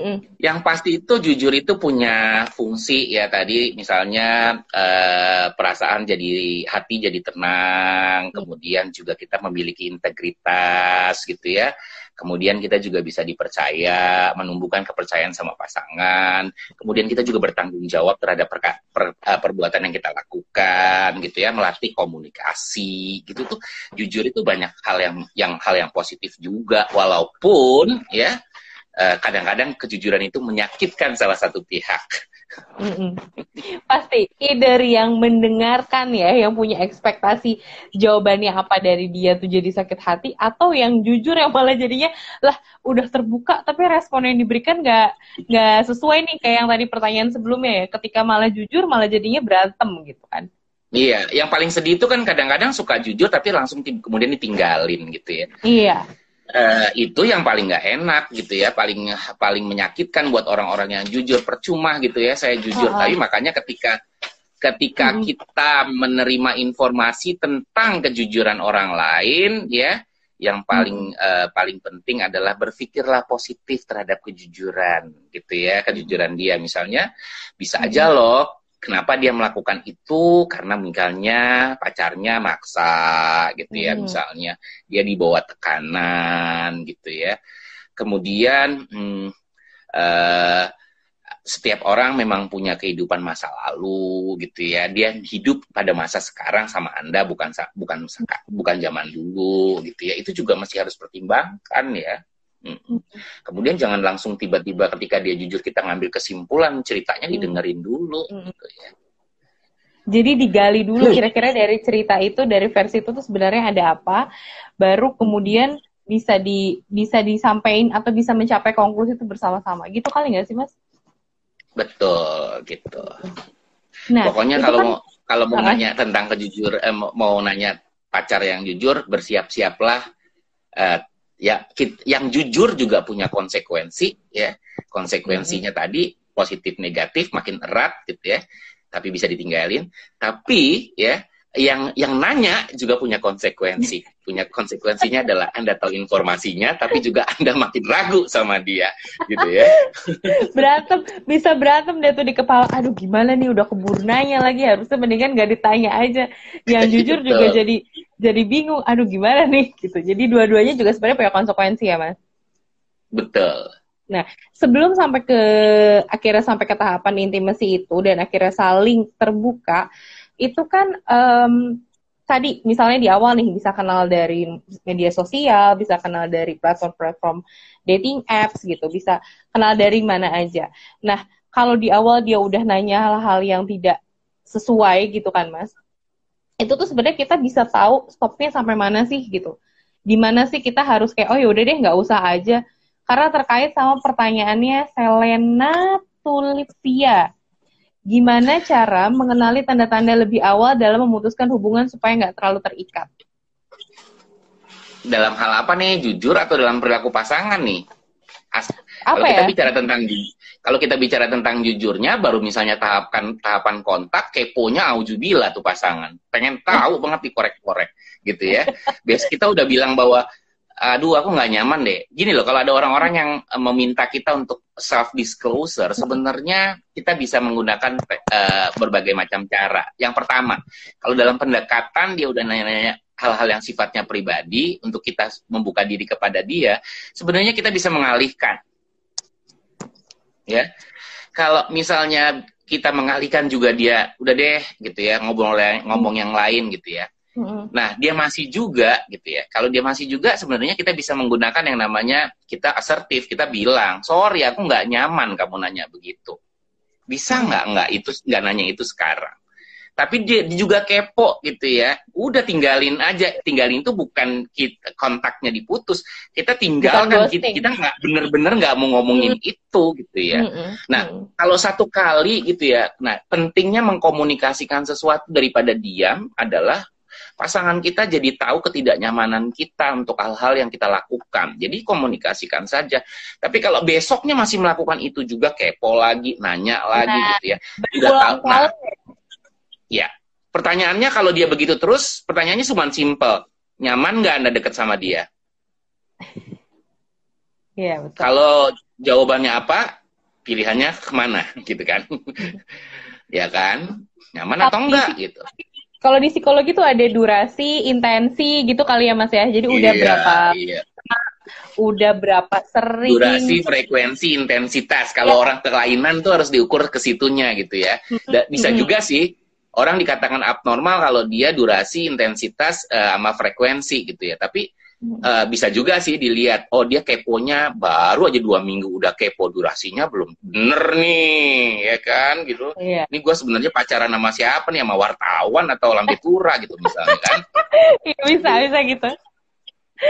Mm. Yang pasti itu jujur itu punya fungsi ya tadi misalnya uh, perasaan jadi hati jadi tenang, mm. kemudian juga kita memiliki integritas gitu ya. Kemudian kita juga bisa dipercaya, menumbuhkan kepercayaan sama pasangan. Kemudian kita juga bertanggung jawab terhadap per, per, uh, perbuatan yang kita lakukan, gitu ya, melatih komunikasi, gitu tuh. Jujur itu banyak hal yang yang hal yang positif juga, walaupun ya eh, kadang-kadang kejujuran itu menyakitkan salah satu pihak. Mm-mm. Pasti either yang mendengarkan ya, yang punya ekspektasi jawabannya apa dari dia tuh jadi sakit hati, atau yang jujur yang malah jadinya lah udah terbuka tapi respon yang diberikan nggak nggak sesuai nih kayak yang tadi pertanyaan sebelumnya ya, ketika malah jujur malah jadinya berantem gitu kan? Iya, yang paling sedih itu kan kadang-kadang suka jujur tapi langsung kemudian ditinggalin gitu ya. Iya uh, itu yang paling nggak enak gitu ya paling paling menyakitkan buat orang-orang yang jujur percuma gitu ya saya jujur -huh. tapi makanya ketika ketika hmm. kita menerima informasi tentang kejujuran orang lain ya yang paling hmm. uh, paling penting adalah berpikirlah positif terhadap kejujuran gitu ya kejujuran dia misalnya bisa aja loh kenapa dia melakukan itu? Karena misalnya pacarnya maksa gitu ya. Hmm. misalnya dia dibawa tekanan gitu ya. Kemudian hmm, uh, setiap orang memang punya kehidupan masa lalu gitu ya. Dia hidup pada masa sekarang sama anda bukan bukan bukan zaman dulu gitu ya. Itu juga masih harus pertimbangkan ya Kemudian jangan langsung tiba-tiba ketika dia jujur kita ngambil kesimpulan ceritanya mm. didengerin dulu gitu ya. Jadi digali dulu kira-kira dari cerita itu dari versi itu tuh sebenarnya ada apa, baru kemudian bisa di bisa disampaikan atau bisa mencapai konklusi itu bersama-sama. Gitu kali nggak sih mas? Betul gitu. Nah, pokoknya kalau kan, mau kalau mau nanya tentang kejujur eh, mau nanya pacar yang jujur bersiap-siaplah eh, ya yang jujur juga punya konsekuensi ya. Konsekuensinya hmm. tadi positif negatif makin erat gitu ya. Tapi bisa ditinggalin. Tapi ya yang yang nanya juga punya konsekuensi. Punya konsekuensinya adalah Anda tahu informasinya, tapi juga Anda makin ragu sama dia, gitu ya. Berantem, bisa berantem deh tuh di kepala. Aduh, gimana nih udah keburu nanya lagi. Harusnya mendingan gak ditanya aja. Yang jujur juga jadi jadi bingung. Aduh, gimana nih? Gitu. Jadi dua-duanya juga sebenarnya punya konsekuensi ya, Mas. Betul. Nah, sebelum sampai ke akhirnya sampai ke tahapan intimasi itu dan akhirnya saling terbuka, itu kan um, tadi misalnya di awal nih bisa kenal dari media sosial, bisa kenal dari platform-platform dating apps gitu, bisa kenal dari mana aja. Nah, kalau di awal dia udah nanya hal-hal yang tidak sesuai gitu kan, Mas. Itu tuh sebenarnya kita bisa tahu stopnya sampai mana sih gitu. Di mana sih kita harus kayak oh yaudah deh nggak usah aja. Karena terkait sama pertanyaannya Selena Tulipia Gimana cara mengenali tanda-tanda lebih awal dalam memutuskan hubungan supaya nggak terlalu terikat? Dalam hal apa nih? Jujur atau dalam perilaku pasangan nih? As apa kalau ya? kita bicara tentang kalau kita bicara tentang jujurnya, baru misalnya tahapan tahapan kontak, keponya aujubillah tuh pasangan, pengen tahu banget dikorek-korek gitu ya. Bias kita udah bilang bahwa aduh aku nggak nyaman deh. Gini loh, kalau ada orang-orang yang eh, meminta kita untuk self disclosure, sebenarnya kita bisa menggunakan uh, berbagai macam cara. Yang pertama, kalau dalam pendekatan dia udah nanya-nanya hal-hal yang sifatnya pribadi untuk kita membuka diri kepada dia, sebenarnya kita bisa mengalihkan. Ya. Kalau misalnya kita mengalihkan juga dia udah deh gitu ya ngobrol ngomong yang lain gitu ya Nah, dia masih juga gitu ya. Kalau dia masih juga sebenarnya kita bisa menggunakan yang namanya kita asertif, kita bilang, "Sorry, aku nggak nyaman kamu nanya begitu." Bisa nggak nggak itu nggak nanya itu sekarang. Tapi dia, dia juga kepo gitu ya. Udah tinggalin aja. Tinggalin itu bukan kita, kontaknya diputus. Kita tinggalkan kita kita nggak bener-bener nggak mau ngomongin hmm. itu gitu ya. Hmm. Nah, hmm. kalau satu kali gitu ya. Nah, pentingnya mengkomunikasikan sesuatu daripada diam adalah pasangan kita jadi tahu ketidaknyamanan kita untuk hal-hal yang kita lakukan. Jadi komunikasikan saja. Tapi kalau besoknya masih melakukan itu juga kepo lagi, nanya lagi nah, gitu ya. Tidak tahu. Nah, ya. Pertanyaannya kalau dia begitu terus, pertanyaannya cuma simple. Nyaman nggak Anda dekat sama dia? Iya, betul. Kalau jawabannya apa, pilihannya ke mana gitu kan? ya kan? Nyaman Tapi, atau enggak gitu kalau di psikologi tuh ada durasi, intensi gitu kali ya Mas ya. Jadi udah iya, berapa iya. udah berapa sering durasi, frekuensi, intensitas. Kalau ya. orang kelainan tuh harus diukur ke situnya gitu ya. Da bisa juga sih orang dikatakan abnormal kalau dia durasi, intensitas uh, sama frekuensi gitu ya. Tapi uh, bisa juga sih dilihat oh dia keponya baru aja dua minggu udah kepo durasinya belum bener nih ya kan gitu. Iya. ini gue sebenarnya pacaran sama siapa nih sama wartawan atau lambe tura gitu misalnya kan? Iya, bisa bisa gitu.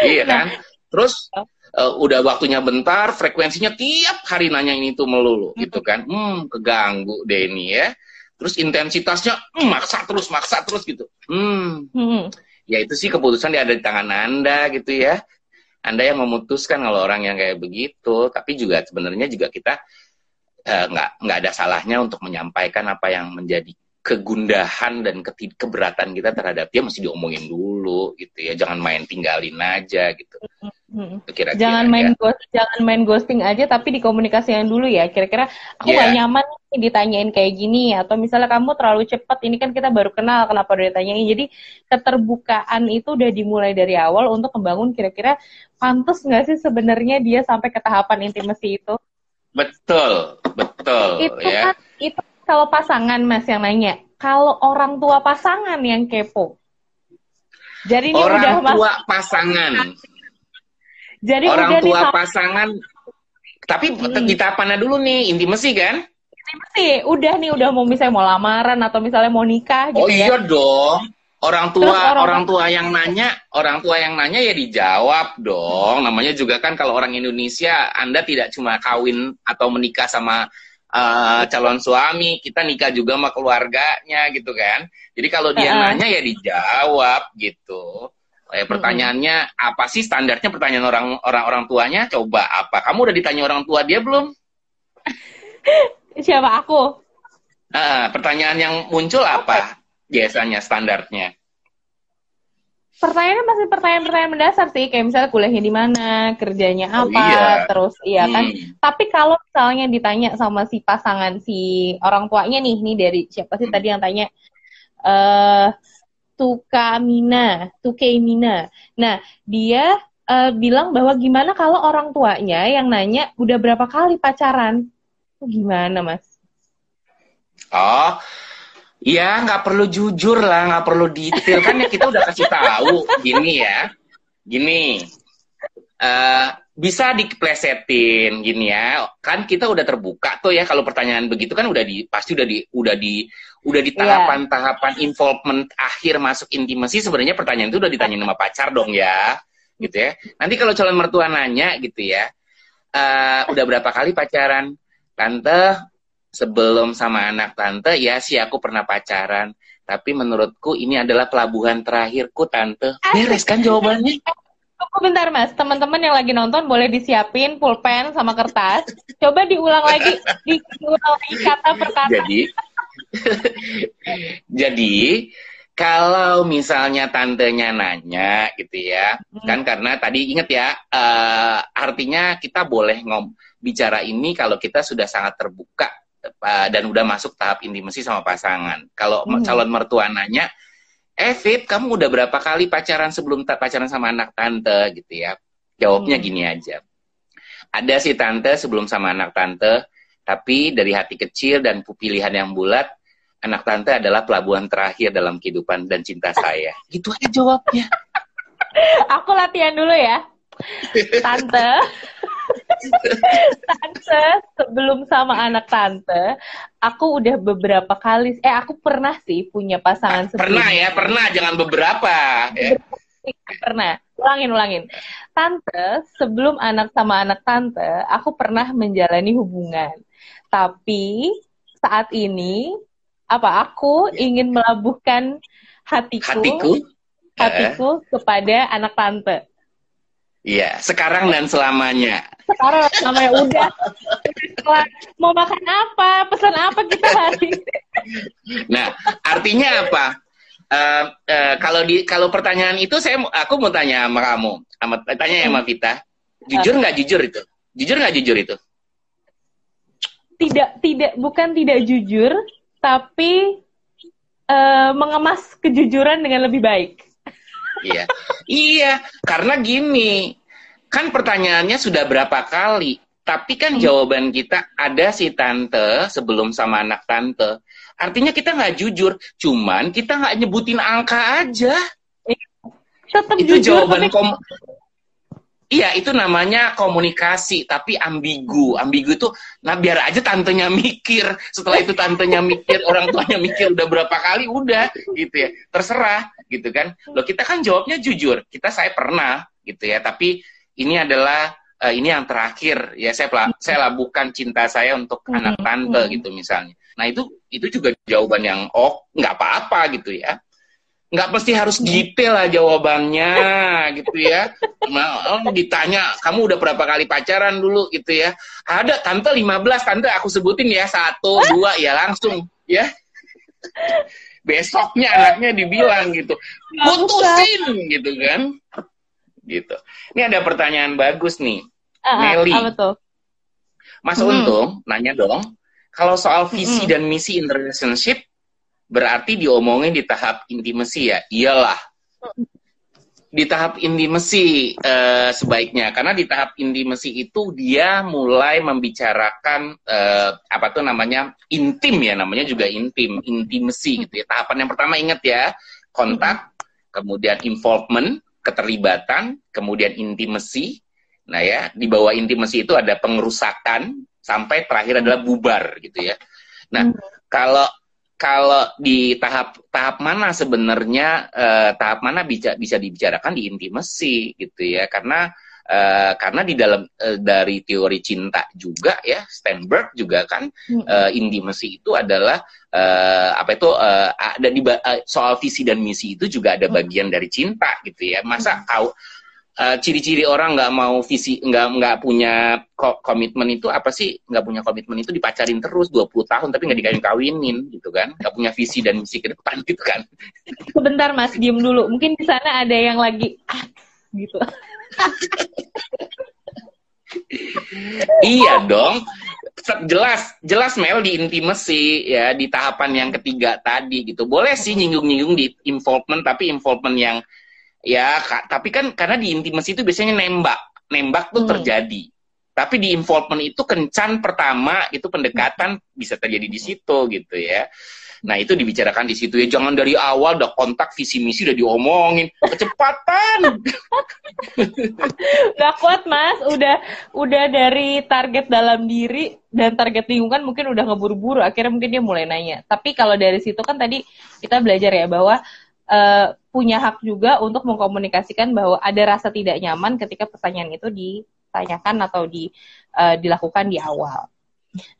Iya kan? Terus uh, udah waktunya bentar frekuensinya tiap hari nanya ini tuh melulu gitu kan? Hmm keganggu deh ini ya. Terus intensitasnya hmm, maksa terus maksa terus gitu. Hmm, hmm ya itu sih keputusan ada di tangan Anda gitu ya. Anda yang memutuskan kalau orang yang kayak begitu, tapi juga sebenarnya juga kita eh, nggak uh, nggak ada salahnya untuk menyampaikan apa yang menjadi kegundahan dan keberatan kita terhadap dia mesti diomongin dulu gitu ya jangan main tinggalin aja gitu Kira-kira jangan main ya. ghost, jangan main ghosting aja tapi dikomunikasikan dulu ya kira-kira aku yeah. gak nyaman nih ditanyain kayak gini atau misalnya kamu terlalu cepat ini kan kita baru kenal kenapa udah ditanyain jadi keterbukaan itu udah dimulai dari awal untuk membangun kira-kira pantas nggak sih sebenarnya dia sampai ke tahapan intimasi itu betul betul itu ya. kan itu kalau pasangan mas yang nanya kalau orang tua pasangan yang kepo jadi ini orang udah tua pasangan jadi orang udah tua pasangan tapi hmm. di tahapan dulu nih intimasi kan? Intimasi, udah nih udah mau misalnya mau lamaran atau misalnya mau nikah gitu oh, ya. Oh iya dong. Orang tua orang, orang tua yang nanya, orang tua yang nanya ya dijawab dong. Namanya juga kan kalau orang Indonesia Anda tidak cuma kawin atau menikah sama uh, calon suami, kita nikah juga sama keluarganya gitu kan. Jadi kalau dia uh nanya ya dijawab gitu. Eh, pertanyaannya hmm. apa sih standarnya pertanyaan orang orang orang tuanya? Coba apa? Kamu udah ditanya orang tua dia belum? Siapa aku? Uh, pertanyaan yang muncul apa biasanya standarnya? Pertanyaannya masih pertanyaan-pertanyaan mendasar sih, kayak misalnya kuliahnya di mana, kerjanya oh, apa, oh, iya. terus iya kan. Hmm. Tapi kalau misalnya ditanya sama si pasangan si orang tuanya nih, nih dari siapa sih tadi yang tanya, eh uh, Tukamina, Tukaimina. Nah, dia uh, bilang bahwa gimana kalau orang tuanya yang nanya udah berapa kali pacaran? Gimana, Mas? Oh, ya nggak perlu jujur lah, nggak perlu detail. Kan ya kita udah kasih tahu. Gini ya, gini. Uh, bisa diplesetin gini ya. Kan kita udah terbuka tuh ya kalau pertanyaan begitu kan udah di pasti udah di udah di udah di iya. tahapan-tahapan involvement akhir masuk intimasi sebenarnya pertanyaan itu udah ditanya sama pacar dong ya gitu ya. Nanti kalau calon mertua nanya gitu ya uh, udah berapa kali pacaran? Tante sebelum sama anak tante ya sih aku pernah pacaran. Tapi menurutku ini adalah pelabuhan terakhirku tante. Beres kan jawabannya? Tunggu bentar mas, teman-teman yang lagi nonton boleh disiapin pulpen sama kertas. Coba diulang lagi, diulang lagi kata per kata. Jadi, jadi kalau misalnya tantenya nanya gitu ya, hmm. kan karena tadi inget ya, uh, artinya kita boleh ngom bicara ini kalau kita sudah sangat terbuka dan udah masuk tahap intimasi sama pasangan. Kalau hmm. calon mertua nanya, eh Fit, kamu udah berapa kali pacaran sebelum pacaran sama anak tante gitu ya? Jawabnya hmm. gini aja. Ada sih tante sebelum sama anak tante, tapi dari hati kecil dan pilihan yang bulat, anak tante adalah pelabuhan terakhir dalam kehidupan dan cinta saya. Gitu aja jawabnya. Aku latihan dulu ya. Tante. tante sebelum sama anak tante, aku udah beberapa kali eh aku pernah sih punya pasangan sebelumnya. Pernah ya, pernah jangan beberapa ya. Pernah. Ulangin, ulangin. Tante, sebelum anak sama anak tante, aku pernah menjalani hubungan. Tapi saat ini apa aku ingin melabuhkan hatiku hatiku, hatiku uh. kepada anak tante. Iya, sekarang dan selamanya. Sekarang namanya udah. Mau makan apa? Pesan apa kita hari Nah, artinya apa? Uh, uh, kalau di kalau pertanyaan itu saya aku mau tanya sama kamu, sama tanya ya sama Vita. Jujur nggak jujur itu? Jujur nggak jujur itu? Tidak, tidak, bukan tidak jujur, tapi uh, mengemas kejujuran dengan lebih baik. Iya, iya, karena gini, kan pertanyaannya sudah berapa kali, tapi kan hmm. jawaban kita ada si tante sebelum sama anak tante. Artinya kita nggak jujur, cuman kita nggak nyebutin angka aja. Iya. Tetap itu jujur, jawaban kom Iya, itu namanya komunikasi, tapi ambigu. Ambigu itu, nah biar aja tantenya mikir. Setelah itu tantenya mikir, orang tuanya mikir udah berapa kali, udah gitu ya. Terserah gitu kan. Loh kita kan jawabnya jujur. Kita saya pernah gitu ya, tapi ini adalah uh, ini yang terakhir ya saya saya labuhkan cinta saya untuk anak tante hmm. gitu misalnya. Nah itu itu juga jawaban yang oh nggak apa-apa gitu ya nggak mesti harus detail lah jawabannya gitu ya. Oh, ditanya, kamu udah berapa kali pacaran dulu gitu ya. Ada tante 15, tante aku sebutin ya, satu, dua, ya langsung ya. Besoknya anaknya dibilang gitu, putusin gitu kan. Gitu. Ini ada pertanyaan bagus nih. Uh, Nelly. Mas hmm. Untung, nanya dong, kalau soal visi hmm. dan misi in relationship, berarti diomongin di tahap intimasi ya? Iyalah. Di tahap intimasi uh, sebaiknya. Karena di tahap intimasi itu dia mulai membicarakan uh, apa tuh namanya intim ya namanya juga intim intimasi gitu ya. Tahapan yang pertama ingat ya kontak kemudian involvement keterlibatan kemudian intimasi. Nah ya di bawah intimasi itu ada pengerusakan sampai terakhir adalah bubar gitu ya. Nah kalau kalau di tahap tahap mana sebenarnya uh, tahap mana bisa bisa dibicarakan? Di intimasi gitu ya. Karena uh, karena di dalam uh, dari teori cinta juga ya Steinberg juga kan uh, intimasi itu adalah uh, apa itu uh, ada di uh, soal visi dan misi itu juga ada bagian dari cinta gitu ya. Masa kau ciri eh, ciri-ciri orang nggak mau visi nggak nggak punya komitmen itu apa sih? Nggak punya komitmen itu dipacarin terus 20 tahun tapi nggak dikawin kawinin gitu kan? Nggak punya visi dan misi ke depan gitu kan? Sebentar mas diem dulu. Mungkin di sana ada yang lagi ah, gitu. Iya dong. Jelas jelas Mel di intimasi ya di tahapan yang ketiga tadi gitu. Boleh sih nyinggung-nyinggung di involvement tapi involvement yang ya kak, tapi kan karena di intimasi itu biasanya nembak. Nembak tuh hmm. terjadi. Tapi di involvement itu kencan pertama itu pendekatan bisa terjadi di situ gitu ya. Nah itu dibicarakan di situ ya. Jangan dari awal udah kontak visi misi udah diomongin. Kecepatan! Nggak kuat mas. Udah udah dari target dalam diri dan target lingkungan mungkin udah ngeburu-buru. Akhirnya mungkin dia mulai nanya. Tapi kalau dari situ kan tadi kita belajar ya bahwa uh, punya hak juga untuk mengkomunikasikan bahwa ada rasa tidak nyaman ketika pertanyaan itu ditanyakan atau di, uh, dilakukan di awal.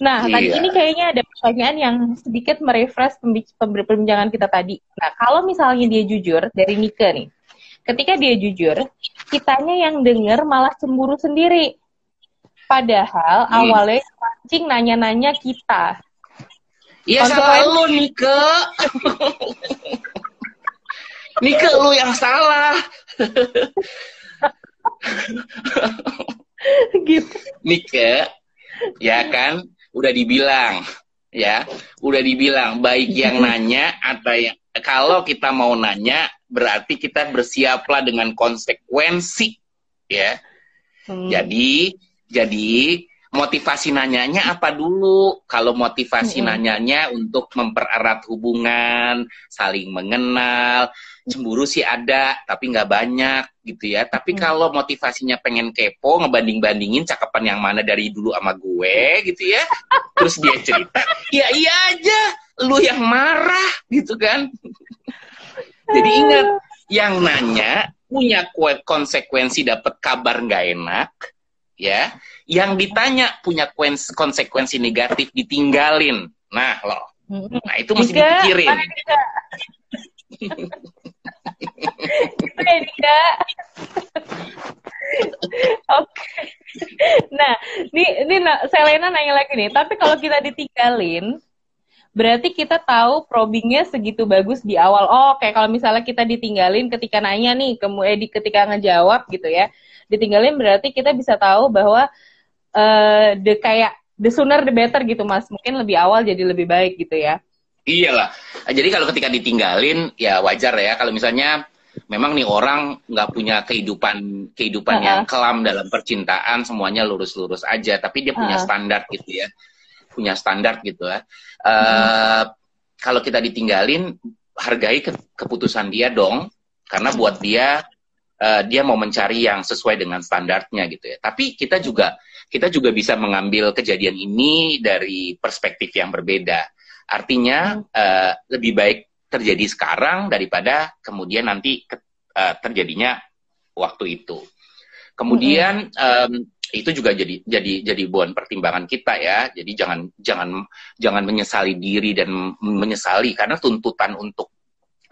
Nah, iya. tadi ini kayaknya ada pertanyaan yang sedikit merefresh pembincangan kita tadi. Nah, kalau misalnya dia jujur dari Nike nih, ketika dia jujur, kitanya yang denger malah cemburu sendiri. Padahal hmm. awalnya mancing nanya-nanya kita. Iya, selalu Nike. Nike lu yang salah. gitu. Nike, ya kan, udah dibilang, ya, udah dibilang baik yang nanya atau yang kalau kita mau nanya berarti kita bersiaplah dengan konsekuensi, ya. Hmm. Jadi, jadi motivasi nanyanya apa dulu? Kalau motivasi hmm. nanyanya untuk mempererat hubungan, saling mengenal, cemburu sih ada, tapi nggak banyak gitu ya. Tapi kalau motivasinya pengen kepo, ngebanding-bandingin cakepan yang mana dari dulu sama gue gitu ya. Terus dia cerita, ya iya aja, lu yang marah gitu kan. Jadi ingat, yang nanya punya konsekuensi dapat kabar nggak enak, ya yang ditanya punya konsekuensi negatif ditinggalin. Nah, loh. Nah, itu masih Dika, dipikirin. gitu ya, Dika. Oke. Nah, ini ini Selena nanya lagi nih, tapi kalau kita ditinggalin, berarti kita tahu probingnya segitu bagus di awal. Oh, kayak kalau misalnya kita ditinggalin ketika nanya nih, kemudian eh, ketika ngejawab gitu ya, ditinggalin berarti kita bisa tahu bahwa uh, the kayak the sooner the better gitu mas. Mungkin lebih awal jadi lebih baik gitu ya. Iyalah. Jadi kalau ketika ditinggalin ya wajar ya. Kalau misalnya memang nih orang nggak punya kehidupan kehidupan uh -uh. yang kelam dalam percintaan semuanya lurus-lurus aja. Tapi dia punya uh -uh. standar gitu ya punya standar gitu ya uh, uh kalau kita ditinggalin hargai ke keputusan dia dong karena buat dia uh, dia mau mencari yang sesuai dengan standarnya gitu ya tapi kita juga kita juga bisa mengambil kejadian ini dari perspektif yang berbeda. Artinya uh, lebih baik terjadi sekarang daripada kemudian nanti uh, terjadinya waktu itu. Kemudian um, itu juga jadi jadi jadi buan pertimbangan kita ya. Jadi jangan jangan jangan menyesali diri dan menyesali karena tuntutan untuk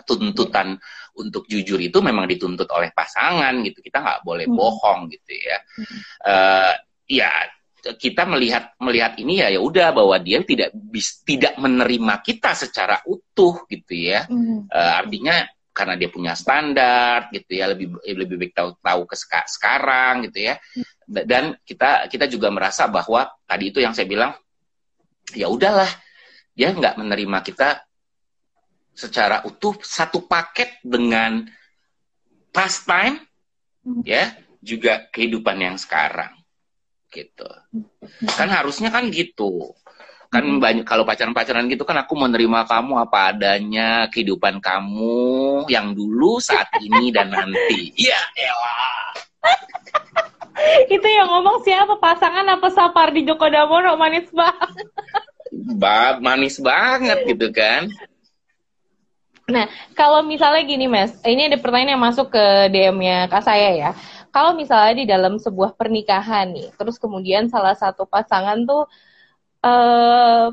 tuntutan untuk jujur itu memang dituntut oleh pasangan gitu. Kita nggak boleh bohong gitu ya. Uh, ya kita melihat melihat ini ya ya udah bahwa dia tidak bis, tidak menerima kita secara utuh gitu ya mm. uh, artinya karena dia punya standar gitu ya lebih lebih baik tahu tahu ke sekarang gitu ya. Dan kita kita juga merasa bahwa tadi itu yang saya bilang ya udahlah dia nggak menerima kita secara utuh satu paket dengan pastime mm. ya juga kehidupan yang sekarang gitu. Kan harusnya kan gitu kan banyak kalau pacaran-pacaran gitu kan aku menerima kamu apa adanya kehidupan kamu yang dulu saat ini dan nanti. Iya elah itu yang ngomong siapa? Pasangan apa sapar di Joko Damono manis banget. Ba manis banget gitu kan. Nah kalau misalnya gini mas. Ini ada pertanyaan yang masuk ke DM-nya kak saya ya. Kalau misalnya di dalam sebuah pernikahan nih, terus kemudian salah satu pasangan tuh uh,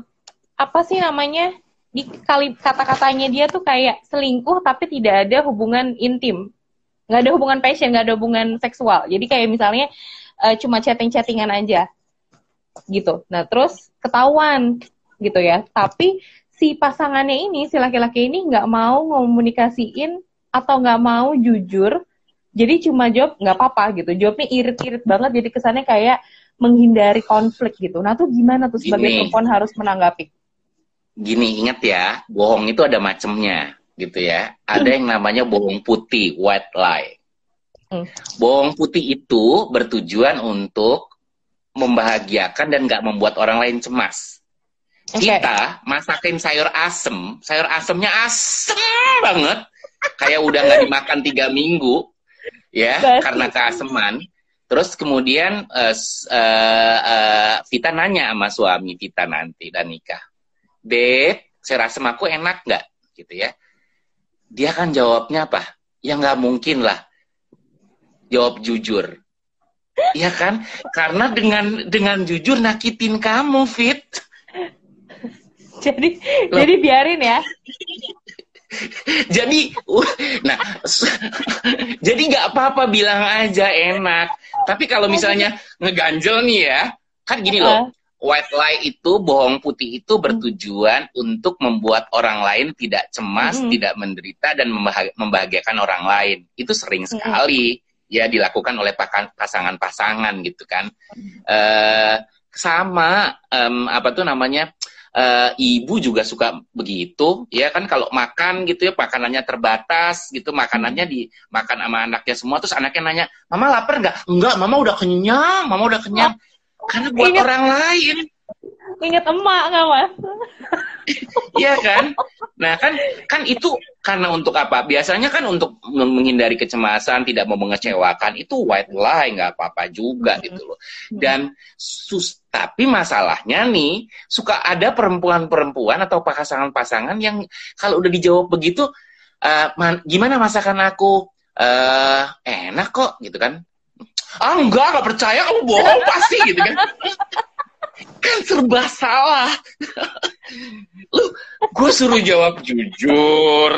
apa sih namanya? Di kali kata-katanya dia tuh kayak selingkuh tapi tidak ada hubungan intim. nggak ada hubungan passion, nggak ada hubungan seksual. Jadi kayak misalnya uh, cuma chatting-chattingan aja. Gitu. Nah, terus ketahuan gitu ya. Tapi si pasangannya ini, si laki-laki ini nggak mau ngomunikasiin atau nggak mau jujur jadi cuma jawab nggak apa-apa gitu jawabnya irit-irit banget jadi kesannya kayak menghindari konflik gitu. Nah tuh gimana tuh sebagai gini, perempuan harus menanggapi? Gini ingat ya bohong itu ada macamnya gitu ya. Ada yang namanya bohong putih white lie. Hmm. bohong putih itu bertujuan untuk membahagiakan dan nggak membuat orang lain cemas. Okay. kita masakin sayur asem sayur asemnya asem banget. Kayak udah nggak dimakan tiga minggu ya Basi. karena keaseman terus kemudian uh, uh, uh, Vita nanya sama suami Vita nanti dan nikah Dek saya rasa aku enak nggak gitu ya dia kan jawabnya apa ya nggak mungkin lah jawab jujur Iya kan? Karena dengan dengan jujur nakitin kamu, Fit. Jadi Loh. jadi biarin ya. jadi nah jadi nggak apa-apa bilang aja enak tapi kalau misalnya ngeganjel nih ya kan gini loh white lie itu bohong putih itu bertujuan hmm. untuk membuat orang lain tidak cemas, hmm. tidak menderita dan membahagiakan orang lain. Itu sering hmm. sekali ya dilakukan oleh pasangan-pasangan gitu kan. Hmm. Uh, sama um, apa tuh namanya uh, ibu juga suka begitu ya kan? Kalau makan gitu ya makanannya terbatas gitu makanannya dimakan sama anaknya semua. Terus anaknya nanya mama lapar nggak? Enggak mama udah kenyang mama udah kenyang. Karena buat orang lain inget emak nggak mas? Iya kan? Nah kan kan itu karena untuk apa? Biasanya kan untuk menghindari kecemasan tidak mau mengecewakan itu white lie nggak apa-apa juga gitu loh. Dan sus tapi masalahnya nih suka ada perempuan-perempuan atau pasangan-pasangan yang kalau udah dijawab begitu uh, man, gimana masakan aku? Uh, enak kok gitu kan. Ah enggak nggak percaya kamu bohong pasti gitu kan kan serba salah. Lu gue suruh jawab jujur.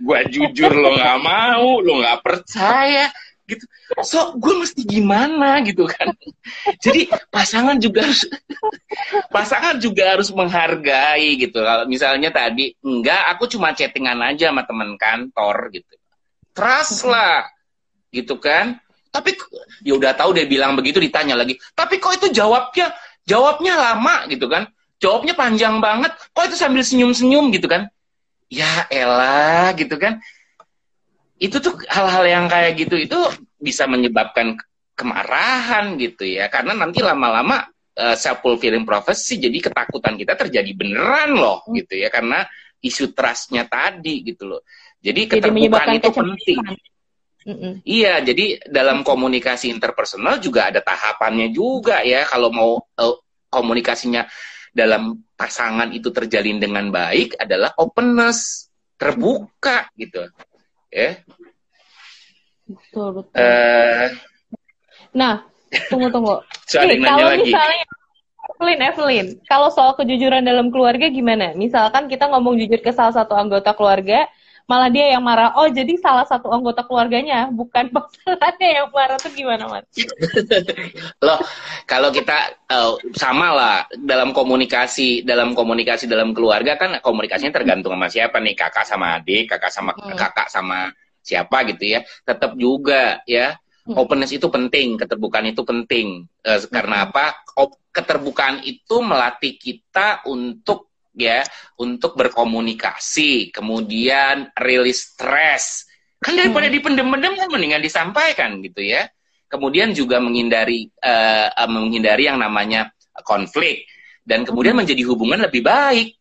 Gue jujur lo nggak mau lo nggak percaya gitu. So gue mesti gimana gitu kan. Jadi pasangan juga harus pasangan juga harus menghargai gitu. Kalau misalnya tadi enggak aku cuma chattingan aja sama teman kantor gitu. Trust lah gitu kan. Tapi ya udah tahu dia bilang begitu ditanya lagi. Tapi kok itu jawabnya jawabnya lama gitu kan? Jawabnya panjang banget. Kok itu sambil senyum-senyum gitu kan? Ya elah gitu kan. Itu tuh hal-hal yang kayak gitu itu bisa menyebabkan kemarahan gitu ya. Karena nanti lama-lama uh, eh, self fulfilling prophecy jadi ketakutan kita terjadi beneran loh hmm. gitu ya karena isu trustnya tadi gitu loh. Jadi, jadi keterbukaan itu penting. Mm-mm. Iya, jadi dalam komunikasi interpersonal juga ada tahapannya juga ya. Kalau mau uh, komunikasinya dalam pasangan itu terjalin dengan baik adalah openness, terbuka gitu, ya. Betul betul. Uh, nah, tunggu tunggu. Nih, kalau lagi. misalnya Evelyn, Evelyn, kalau soal kejujuran dalam keluarga gimana? Misalkan kita ngomong jujur ke salah satu anggota keluarga, malah dia yang marah. Oh, jadi salah satu anggota keluarganya, bukan pasangannya yang marah tuh gimana, Mas? Loh, kalau kita uh, sama lah dalam komunikasi, dalam komunikasi dalam keluarga kan komunikasinya tergantung sama siapa nih, kakak sama adik, kakak sama hmm. kakak sama siapa gitu ya. Tetap juga ya. Hmm. Openness itu penting, keterbukaan itu penting. Uh, karena hmm. apa? keterbukaan itu melatih kita untuk ya untuk berkomunikasi, kemudian rilis stres. Kan daripada hmm. dipendem-pendem kan mendingan disampaikan gitu ya. Kemudian juga menghindari uh, menghindari yang namanya konflik dan kemudian hmm. menjadi hubungan lebih baik.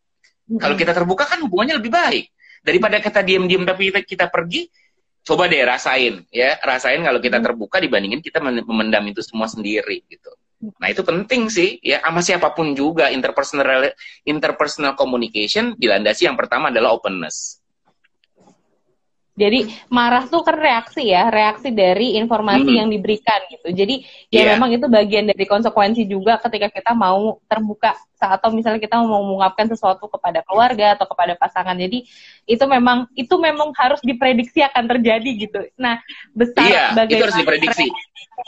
Hmm. Kalau kita terbuka kan hubungannya lebih baik. Daripada kita diam-diam tapi kita, kita pergi, coba deh rasain ya, rasain kalau kita hmm. terbuka dibandingin kita memendam itu semua sendiri gitu. Nah itu penting sih ya sama siapa pun juga interpersonal interpersonal communication dilandasi yang pertama adalah openness. Jadi marah tuh kan reaksi ya, reaksi dari informasi hmm. yang diberikan gitu. Jadi ya yeah. memang itu bagian dari konsekuensi juga ketika kita mau terbuka atau misalnya kita mau mengungkapkan sesuatu kepada keluarga atau kepada pasangan. Jadi itu memang itu memang harus diprediksi akan terjadi gitu. Nah besar yeah, bagaimana itu harus diprediksi.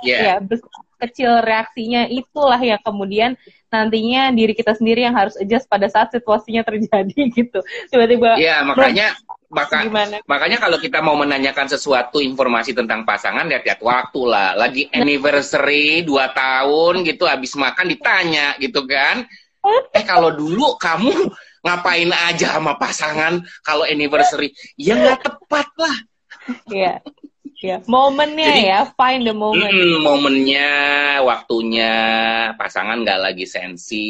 Yeah. Ya besar kecil reaksinya itulah yang kemudian nantinya diri kita sendiri yang harus adjust pada saat situasinya terjadi gitu. Tiba-tiba. Iya makanya maka Gimana? makanya kalau kita mau menanyakan sesuatu informasi tentang pasangan lihat-lihat waktu lah lagi nah. anniversary dua tahun gitu habis makan ditanya gitu kan eh kalau dulu kamu ngapain aja sama pasangan kalau anniversary ya nggak tepat lah iya Ya, momennya Jadi, ya, find the moment. Mm, momennya, waktunya, pasangan nggak lagi sensi,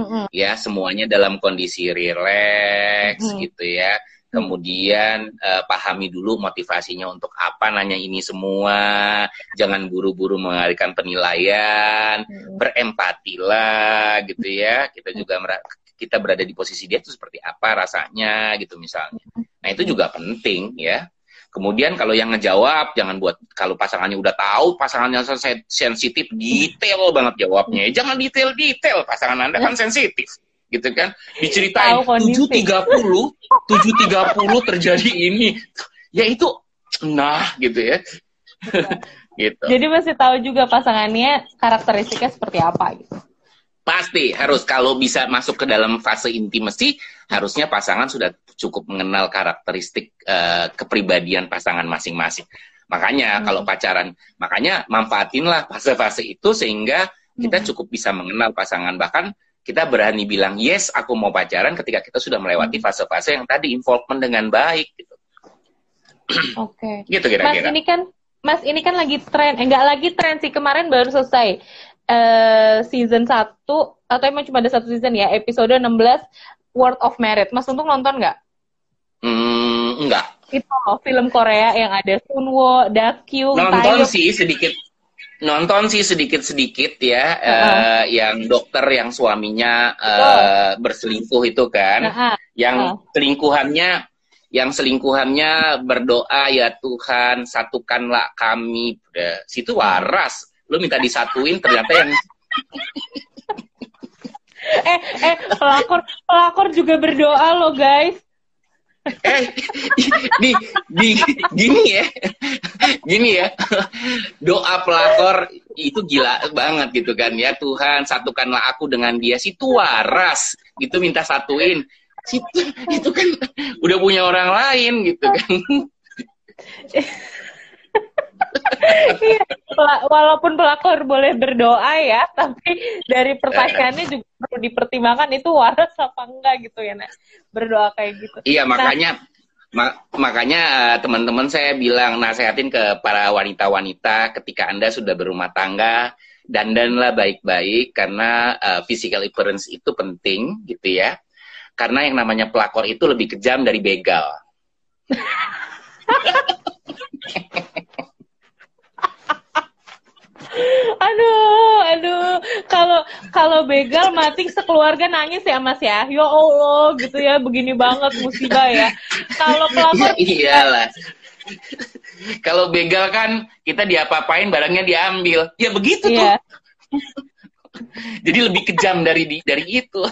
mm -hmm. ya semuanya dalam kondisi rileks mm -hmm. gitu ya. Kemudian uh, pahami dulu motivasinya untuk apa nanya ini semua, jangan buru-buru mengalihkan penilaian, mm -hmm. berempatilah gitu ya. Kita juga kita berada di posisi dia itu seperti apa rasanya gitu misalnya. Nah itu juga penting ya. Kemudian kalau yang ngejawab jangan buat kalau pasangannya udah tahu pasangannya sensitif detail banget jawabnya. Jangan detail-detail pasangan Anda kan sensitif gitu kan. Diceritain 730 730 terjadi ini. Ya itu nah gitu ya. gitu. Jadi masih tahu juga pasangannya karakteristiknya seperti apa gitu. Pasti harus kalau bisa masuk ke dalam fase intimasi, harusnya pasangan sudah cukup mengenal karakteristik uh, kepribadian pasangan masing-masing. Makanya hmm. kalau pacaran, makanya manfaatinlah fase-fase itu sehingga kita hmm. cukup bisa mengenal pasangan bahkan kita berani bilang yes aku mau pacaran ketika kita sudah melewati hmm. fase-fase yang tadi involvement dengan baik gitu. Oke. Okay. gitu kira-kira. Mas ini kan Mas ini kan lagi tren, enggak eh, lagi tren sih kemarin baru selesai uh, season 1 atau emang cuma ada satu season ya, episode 16 World of Merit. Mas Untung nonton nggak? Hmm, enggak. Itu loh, film Korea yang ada Sunwo, Dakyu, Nonton Taeyong. sih sedikit nonton sih sedikit-sedikit ya uh -huh. uh, yang dokter yang suaminya uh, berselingkuh itu kan. Uh -huh. Yang uh -huh. selingkuhannya yang selingkuhannya berdoa ya Tuhan satukanlah kami. Udah, situ waras lu minta disatuin ternyata yang eh eh pelakor pelakor juga berdoa lo guys eh di, di gini ya. Gini ya. Doa pelakor itu gila banget gitu kan. Ya Tuhan satukanlah aku dengan dia. Si waras gitu minta satuin. Situ itu kan udah punya orang lain gitu kan iya, walaupun pelakor boleh berdoa ya, tapi dari pertanyaannya juga perlu dipertimbangkan itu waras apa enggak gitu ya, Nak. Berdoa kayak gitu. Iya, nah, makanya ma makanya uh, teman-teman saya bilang nasehatin ke para wanita-wanita ketika Anda sudah berumah tangga, dandanlah baik-baik karena uh, physical appearance itu penting gitu ya. Karena yang namanya pelakor itu lebih kejam dari begal. aduh, aduh. Kalau kalau begal mati sekeluarga nangis ya Mas ya. Ya Allah, gitu ya. Begini banget musibah ya. Kalau pelakor ya, iyalah. Kalau begal kan kita diapa-apain barangnya diambil. Ya begitu iya. tuh. Jadi lebih kejam dari di, dari itu.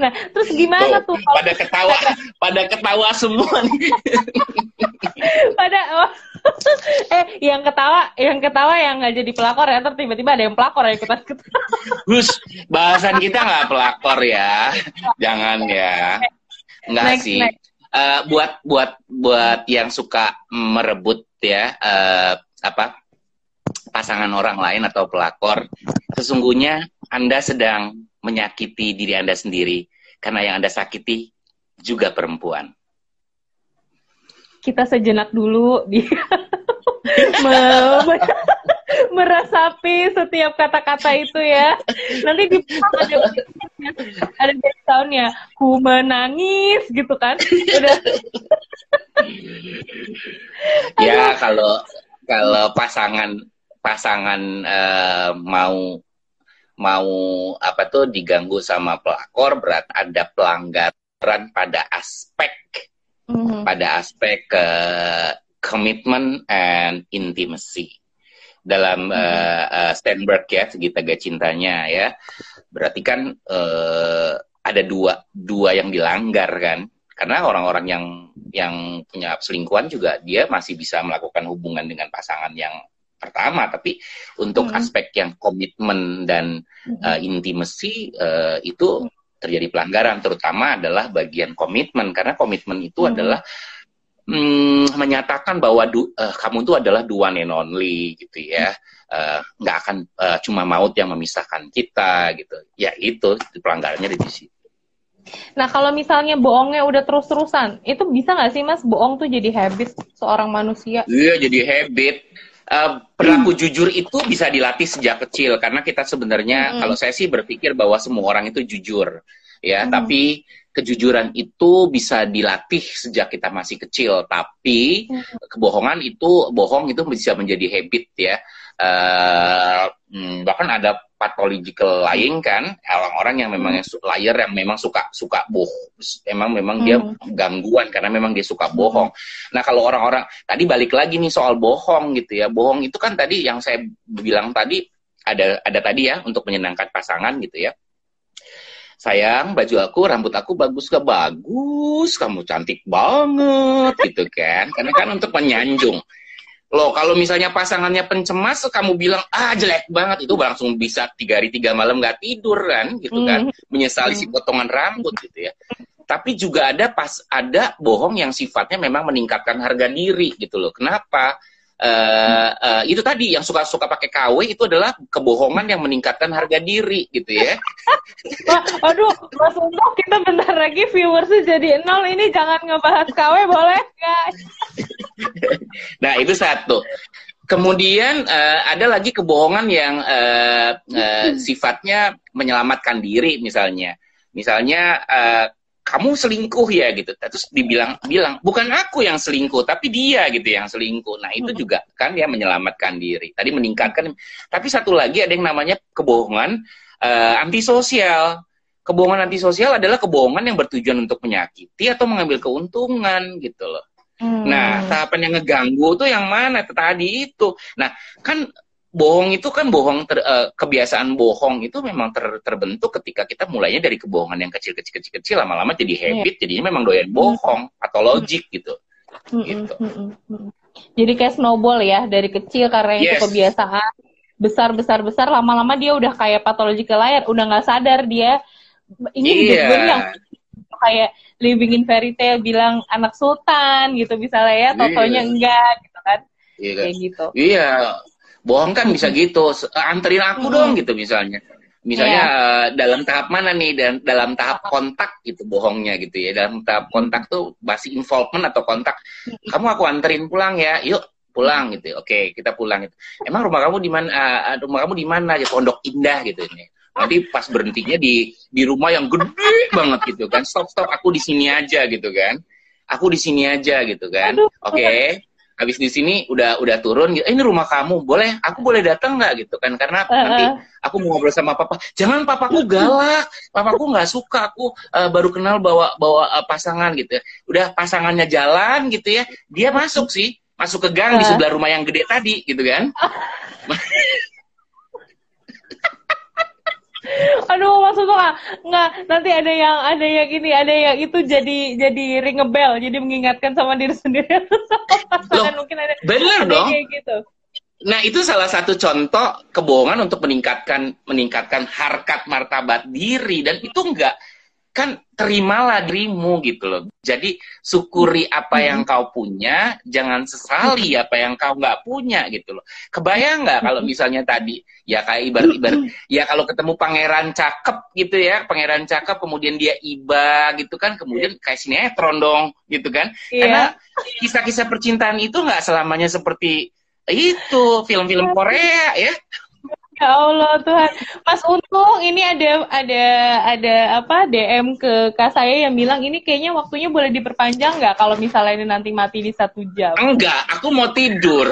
Nah, terus gimana tuh? tuh pada ketawa, pada ketawa semua nih. pada oh, eh yang ketawa yang ketawa yang nggak jadi pelakor ya terus tiba-tiba ada yang pelakor ya ikutan Gus bahasan kita nggak pelakor ya jangan ya nggak next, sih next. Uh, buat buat buat yang suka merebut ya uh, apa pasangan orang lain atau pelakor sesungguhnya anda sedang menyakiti diri anda sendiri karena yang anda sakiti juga perempuan kita sejenak dulu di merasapi setiap kata-kata itu ya. Nanti di ada ada ku menangis gitu kan. Udah. ya kalau kalau pasangan pasangan uh, mau mau apa tuh diganggu sama pelakor berat ada pelanggaran pada aspek mm-hmm. pada aspek uh, commitment and intimacy dalam mm-hmm. uh, uh, ya segitiga cintanya ya berarti kan uh, ada dua dua yang dilanggar kan karena orang-orang yang yang punya selingkuhan juga dia masih bisa melakukan hubungan dengan pasangan yang pertama tapi untuk hmm. aspek yang komitmen dan hmm. uh, intimacy uh, itu terjadi pelanggaran terutama adalah bagian komitmen karena komitmen itu hmm. adalah hmm, menyatakan bahwa du, uh, kamu itu adalah dua one and only gitu ya eh, nggak uh, akan uh, cuma maut yang memisahkan kita gitu ya itu pelanggarannya di situ Nah kalau misalnya bohongnya udah terus-terusan, itu bisa nggak sih mas bohong tuh jadi habit seorang manusia? Iya jadi habit. Uh, perilaku hmm. jujur itu bisa dilatih sejak kecil karena kita sebenarnya hmm. kalau saya sih berpikir bahwa semua orang itu jujur ya hmm. tapi kejujuran itu bisa dilatih sejak kita masih kecil tapi hmm. kebohongan itu bohong itu bisa menjadi habit ya uh, bahkan ada pathological lying kan orang-orang yang memang hmm. liar yang memang suka suka boh emang memang hmm. dia gangguan karena memang dia suka bohong. Nah kalau orang-orang tadi balik lagi nih soal bohong gitu ya. Bohong itu kan tadi yang saya bilang tadi ada ada tadi ya untuk menyenangkan pasangan gitu ya. Sayang baju aku rambut aku bagus gak bagus kamu cantik banget gitu kan. Karena kan untuk menyanjung Loh, kalau misalnya pasangannya pencemas, kamu bilang, ah jelek banget, itu langsung bisa tiga hari tiga malam nggak tidur kan, gitu kan, mm. menyesali si potongan rambut gitu ya. Tapi juga ada pas ada bohong yang sifatnya memang meningkatkan harga diri gitu loh. Kenapa? Uh, uh, itu tadi yang suka-suka pakai KW itu adalah kebohongan yang meningkatkan harga diri gitu ya. Wah, aduh, Mas Untung kita bentar lagi viewersnya jadi nol ini jangan ngebahas KW boleh nggak? nah itu satu. Kemudian uh, ada lagi kebohongan yang uh, uh, sifatnya menyelamatkan diri misalnya. Misalnya uh, kamu selingkuh ya gitu. Terus dibilang bilang bukan aku yang selingkuh tapi dia gitu yang selingkuh. Nah itu juga kan ya menyelamatkan diri. Tadi meningkatkan tapi satu lagi ada yang namanya kebohongan uh, antisosial. Kebohongan antisosial adalah kebohongan yang bertujuan untuk menyakiti atau mengambil keuntungan gitu loh. Hmm. Nah, tahapan yang ngeganggu tuh yang mana? Tadi itu. Nah, kan bohong itu kan bohong ter, uh, kebiasaan bohong itu memang ter, terbentuk ketika kita mulainya dari kebohongan yang kecil-kecil kecil-kecil lama-lama jadi iya. habit yeah. jadinya memang doyan bohong mm. atau logik gitu. Mm -mm, gitu. Mm -mm. Jadi kayak snowball ya dari kecil karena yes. itu kebiasaan besar besar besar lama-lama dia udah kayak patologi ke layar udah nggak sadar dia ini yeah. yang kayak living in fairy tale bilang anak sultan gitu misalnya ya totonya yeah. enggak gitu kan yeah. kayak gitu. Iya. Yeah bohong kan bisa gitu. Eh, anterin aku dong gitu misalnya. Misalnya yeah. Iya. dalam tahap mana nih? Dan dalam tahap kontak gitu bohongnya gitu ya. Dalam tahap kontak tuh masih involvement atau kontak kamu aku anterin pulang ya yuk pulang gitu oke kita pulang itu emang rumah kamu di mana uh, rumah kamu di mana? Gitu pondok indah gitu ini. Nanti pas berhentinya di di rumah yang gede banget gitu kan. Stop stop aku di sini aja gitu kan. Aku di sini aja gitu kan. Oke. Okay habis di sini udah udah turun gitu eh, ini rumah kamu boleh aku boleh datang nggak gitu kan karena uh, nanti aku mau ngobrol sama papa jangan papaku galak papaku nggak suka aku uh, baru kenal bawa bawa uh, pasangan gitu ya. udah pasangannya jalan gitu ya dia masuk sih masuk ke gang uh. di sebelah rumah yang gede tadi gitu kan Aduh, maksudnya nggak nggak nanti ada yang ada yang ini, ada yang itu jadi jadi ring a bell, jadi mengingatkan sama diri sendiri. Loh, mungkin ada, bener ada dong. Kayak gitu. Nah, itu salah satu contoh kebohongan untuk meningkatkan meningkatkan harkat martabat diri dan itu enggak kan terimalah dirimu gitu loh. Jadi syukuri apa yang mm-hmm. kau punya, jangan sesali mm-hmm. apa yang kau nggak punya gitu loh. Kebayang nggak kalau mm-hmm. misalnya tadi ya kayak ibarat-ibarat ya kalau ketemu pangeran cakep gitu ya, pangeran cakep kemudian dia iba gitu kan, kemudian kayak sinetron dong gitu kan. Yeah. Karena kisah-kisah percintaan itu nggak selamanya seperti itu film-film Korea ya. Ya Allah Tuhan, Mas Untung ini ada ada ada apa DM ke kak saya yang bilang ini kayaknya waktunya boleh diperpanjang nggak kalau misalnya ini nanti mati di satu jam? Enggak, aku mau tidur.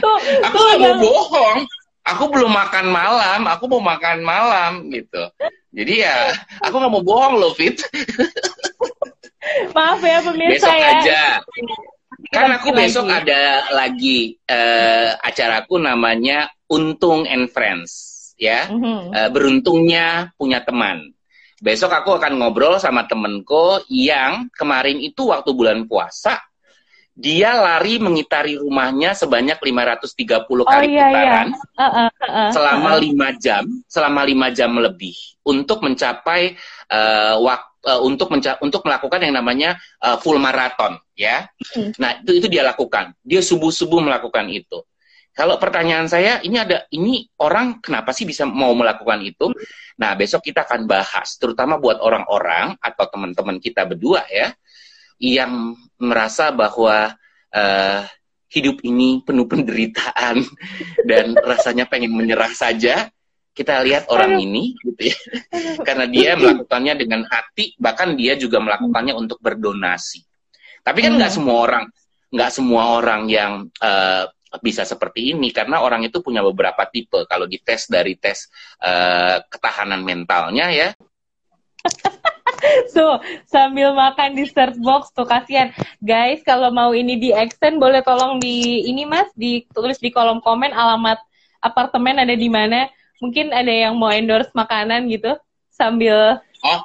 tuh, aku nggak mau bohong. Aku belum makan malam, aku mau makan malam gitu. Jadi ya, aku nggak mau bohong loh, Fit. Maaf ya pemirsa Besok ya. aja. Kan aku besok lagi. ada lagi uh, acaraku namanya Untung and Friends, ya. Mm-hmm. Uh, beruntungnya punya teman. Besok aku akan ngobrol sama temenku yang kemarin itu waktu bulan puasa dia lari mengitari rumahnya sebanyak 530 oh, kali iya, putaran iya. Uh, uh, uh, uh, selama lima uh. jam, selama lima jam lebih untuk mencapai uh, waktu uh, untuk untuk melakukan yang namanya uh, full marathon ya. Hmm. Nah, itu itu dia lakukan. Dia subuh-subuh melakukan itu. Kalau pertanyaan saya, ini ada ini orang kenapa sih bisa mau melakukan itu? Nah, besok kita akan bahas terutama buat orang-orang atau teman-teman kita berdua ya yang merasa bahwa uh, hidup ini penuh penderitaan dan rasanya pengen menyerah saja kita lihat orang ini gitu ya. Karena dia melakukannya dengan hati bahkan dia juga melakukannya untuk berdonasi. Tapi kan nggak hmm. semua orang nggak semua orang yang uh, bisa seperti ini karena orang itu punya beberapa tipe. Kalau dites dari tes uh, ketahanan mentalnya ya. So sambil makan di search box tuh kasihan. Guys kalau mau ini di extend boleh tolong di ini mas ditulis di kolom komen alamat apartemen ada di mana mungkin ada yang mau endorse makanan gitu sambil oh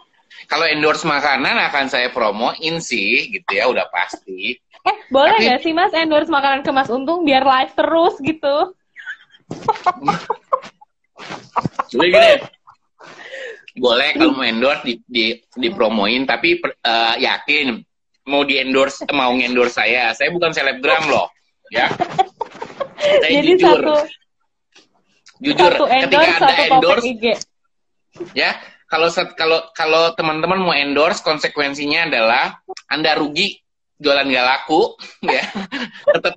Kalau endorse makanan akan saya promoin sih, gitu ya, udah pasti. Eh, boleh Tapi, gak sih Mas endorse makanan ke Mas Untung biar live terus gitu? Jadi gini, boleh kalau mau endorse di, di dipromoin, tapi uh, yakin mau di endorse mau endorse saya, saya bukan selebgram loh, ya. Saya Jadi jujur. satu jujur satu endorse, ketika ada endorse, IG. ya kalau kalau kalau teman-teman mau endorse konsekuensinya adalah anda rugi jualan gak laku ya tetap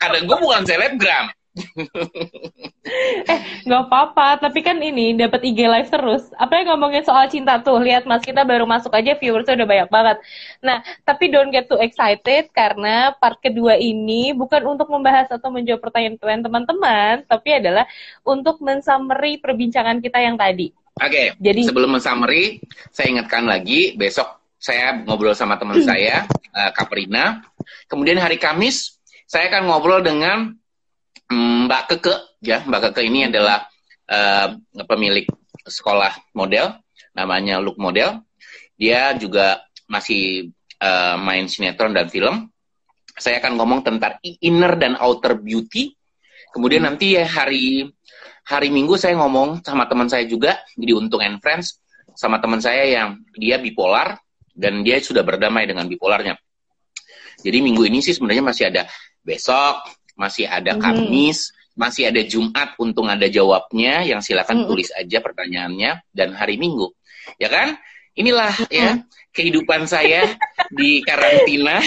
ada gue bukan selebgram eh nggak apa-apa tapi kan ini dapat IG live terus. Apa yang ngomongin soal cinta tuh? Lihat mas kita baru masuk aja viewersnya udah banyak banget. Nah tapi don't get too excited karena part kedua ini bukan untuk membahas atau menjawab pertanyaan teman-teman tapi adalah untuk mensummary perbincangan kita yang tadi. Oke, okay, jadi sebelum mensummary, saya ingatkan lagi besok saya ngobrol sama teman saya, uh, Kaprina. Kemudian hari Kamis saya akan ngobrol dengan Mbak Keke, ya Mbak Keke ini adalah uh, pemilik sekolah model, namanya Look Model. Dia juga masih uh, main sinetron dan film. Saya akan ngomong tentang inner dan outer beauty. Kemudian hmm. nanti ya hari hari Minggu saya ngomong sama teman saya juga di Untung and Friends sama teman saya yang dia bipolar dan dia sudah berdamai dengan bipolarnya. Jadi minggu ini sih sebenarnya masih ada besok, masih ada mm -hmm. Kamis, masih ada Jumat untung ada jawabnya yang silakan mm -hmm. tulis aja pertanyaannya dan hari Minggu. Ya kan? Inilah mm -hmm. ya kehidupan saya di karantina.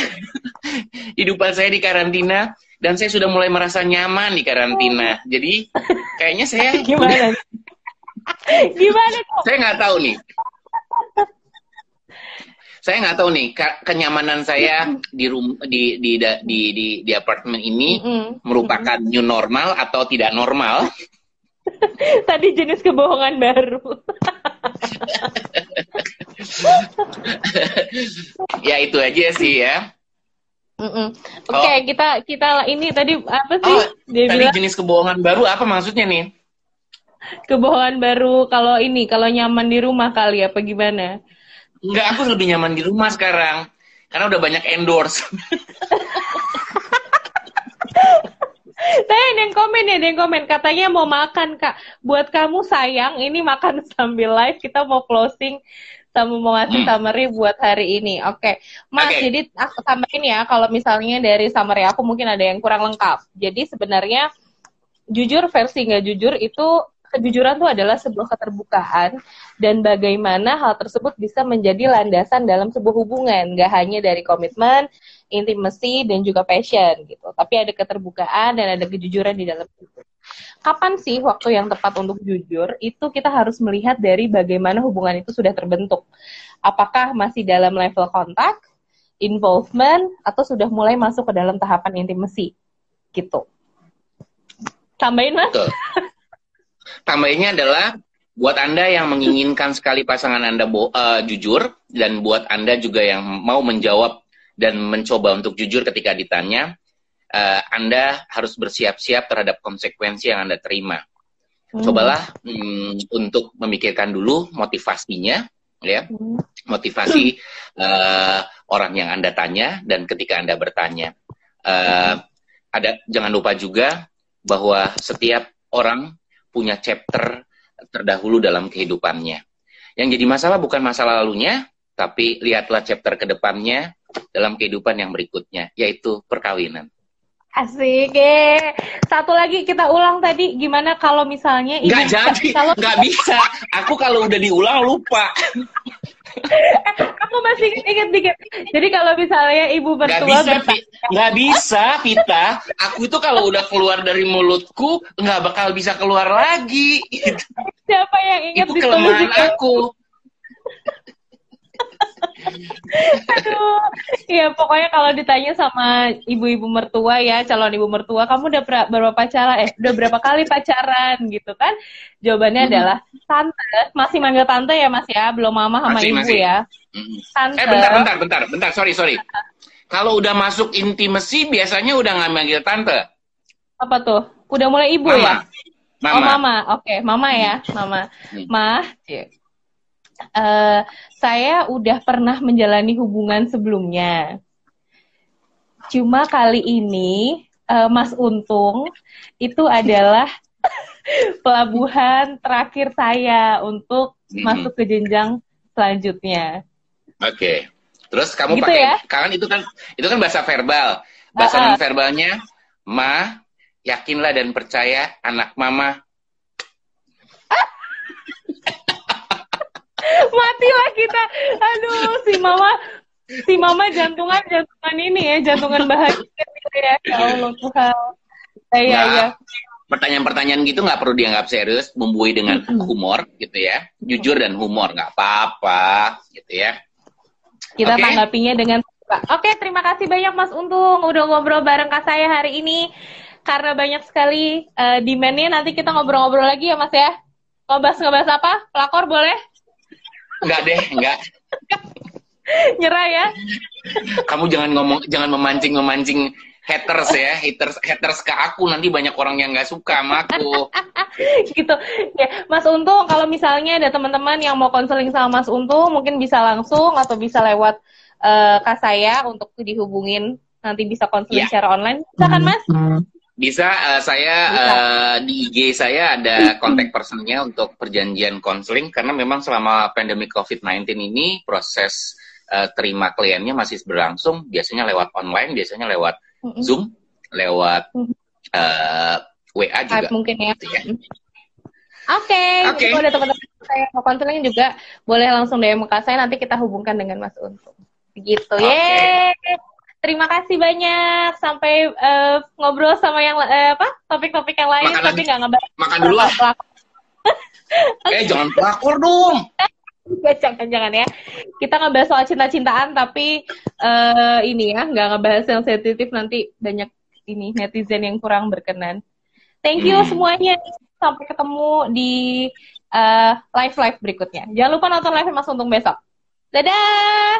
kehidupan saya di karantina dan saya sudah mulai merasa nyaman di karantina. Jadi kayaknya saya gimana? Udah, gimana kok? Saya nggak tahu nih. Saya nggak tahu nih kenyamanan saya di room di di di di, di, di apartemen ini mm -hmm. merupakan mm -hmm. new normal atau tidak normal. Tadi jenis kebohongan baru. ya itu aja sih ya. Oke, okay, oh. kita kita ini tadi apa sih? Oh, Dia tadi bilang, jenis kebohongan baru apa maksudnya nih? Kebohongan baru kalau ini kalau nyaman di rumah kali apa gimana? Enggak, aku lebih nyaman di rumah sekarang karena udah banyak endorse. Saya ada yang komen ya, ada yang komen katanya mau makan kak. Buat kamu sayang, ini makan sambil live kita mau closing sama mau ngasih hmm. summary buat hari ini. Oke, okay. Mas, okay. jadi aku tambahin ya kalau misalnya dari summary aku mungkin ada yang kurang lengkap. Jadi sebenarnya jujur versi nggak jujur itu kejujuran itu adalah sebuah keterbukaan dan bagaimana hal tersebut bisa menjadi landasan dalam sebuah hubungan, nggak hanya dari komitmen, intimasi dan juga passion gitu. Tapi ada keterbukaan dan ada kejujuran di dalam itu kapan sih waktu yang tepat untuk jujur? Itu kita harus melihat dari bagaimana hubungan itu sudah terbentuk. Apakah masih dalam level kontak, involvement, atau sudah mulai masuk ke dalam tahapan intimasi? Gitu. Tambahin mas? Betul. Tambahinnya adalah buat Anda yang menginginkan sekali pasangan Anda uh, jujur dan buat Anda juga yang mau menjawab dan mencoba untuk jujur ketika ditanya, uh, Anda harus bersiap-siap terhadap konsekuensi yang Anda terima. Hmm. Cobalah hmm, untuk memikirkan dulu motivasinya, ya, hmm. motivasi uh, orang yang Anda tanya dan ketika Anda bertanya, uh, ada jangan lupa juga bahwa setiap orang punya chapter terdahulu dalam kehidupannya. Yang jadi masalah bukan masa lalunya, tapi lihatlah chapter ke depannya dalam kehidupan yang berikutnya, yaitu perkawinan. Asik, eh. Satu lagi kita ulang tadi, gimana kalau misalnya ibu Gak jadi, kalau... gak bisa. Aku kalau udah diulang lupa. Aku masih inget dikit. Jadi kalau misalnya ibu bertua gak bisa, Gak bisa, Vita. Aku itu kalau udah keluar dari mulutku, nggak bakal bisa keluar lagi. Siapa yang ingat itu kelemahan aku. Aduh, ya pokoknya kalau ditanya sama ibu-ibu mertua ya, calon ibu mertua, kamu udah berapa pacaran? Eh, udah berapa kali pacaran gitu kan? Jawabannya hmm. adalah tante, masih manggil tante ya Mas ya, belum mama sama masih, ibu masih. ya. Tante. Eh bentar, bentar, bentar, bentar, sorry, sorry. Kalau udah masuk intimasi biasanya udah nggak manggil tante. Apa tuh? Udah mulai ibu mama. ya? Mama. Oh mama, oke, okay. mama ya, mama. Mah, uh, saya udah pernah menjalani hubungan sebelumnya. Cuma kali ini uh, Mas Untung itu adalah pelabuhan terakhir saya untuk mm-hmm. masuk ke jenjang selanjutnya. Oke. Okay. Terus kamu gitu pakai ya? kan itu kan itu kan bahasa verbal. Bahasa uh -uh. verbalnya ma yakinlah dan percaya anak mama matilah kita aduh si mama si mama jantungan jantungan ini ya jantungan bahagia ya ya Allah Tuhan ya ya pertanyaan-pertanyaan gitu nggak perlu dianggap serius membuai dengan humor gitu ya jujur dan humor nggak apa-apa gitu ya kita okay. tanggapinya dengan Oke, terima kasih banyak Mas Untung udah ngobrol bareng Kak saya hari ini. Karena banyak sekali uh, demand-nya nanti kita ngobrol-ngobrol lagi ya Mas ya. Ngebahas-ngebahas apa? Pelakor boleh? Enggak deh, enggak. Nyerah ya. Kamu jangan ngomong jangan memancing-memancing haters ya, haters haters ke aku nanti banyak orang yang nggak suka sama aku. gitu. Ya, Mas Untung kalau misalnya ada teman-teman yang mau konseling sama Mas Untung mungkin bisa langsung atau bisa lewat uh, kak saya untuk dihubungin nanti bisa konseling ya. secara online. Bisa kan Mas? Bisa, uh, saya Bisa. Uh, di IG saya ada kontak personnya untuk perjanjian konseling karena memang selama pandemi COVID-19 ini proses uh, terima kliennya masih berlangsung, biasanya lewat online, biasanya lewat mm -hmm. Zoom, lewat uh, WA juga. Mungkin ya. Gitu ya. Oke, okay, okay. kalau ada teman-teman saya mau konseling juga boleh langsung DM ke saya nanti kita hubungkan dengan Mas Untung. Begitu. Okay. Yeay. Terima kasih banyak sampai uh, ngobrol sama yang uh, apa topik-topik yang lain Makan tapi nggak ngebahas. Makan dulu lah. eh jangan pelakor dong. ya, jangan jangan ya. Kita ngebahas soal cinta-cintaan tapi uh, ini ya nggak ngebahas yang sensitif nanti banyak ini netizen yang kurang berkenan. Thank you hmm. semuanya. Sampai ketemu di uh, live live berikutnya. Jangan lupa nonton live Mas Untung besok. Dadah.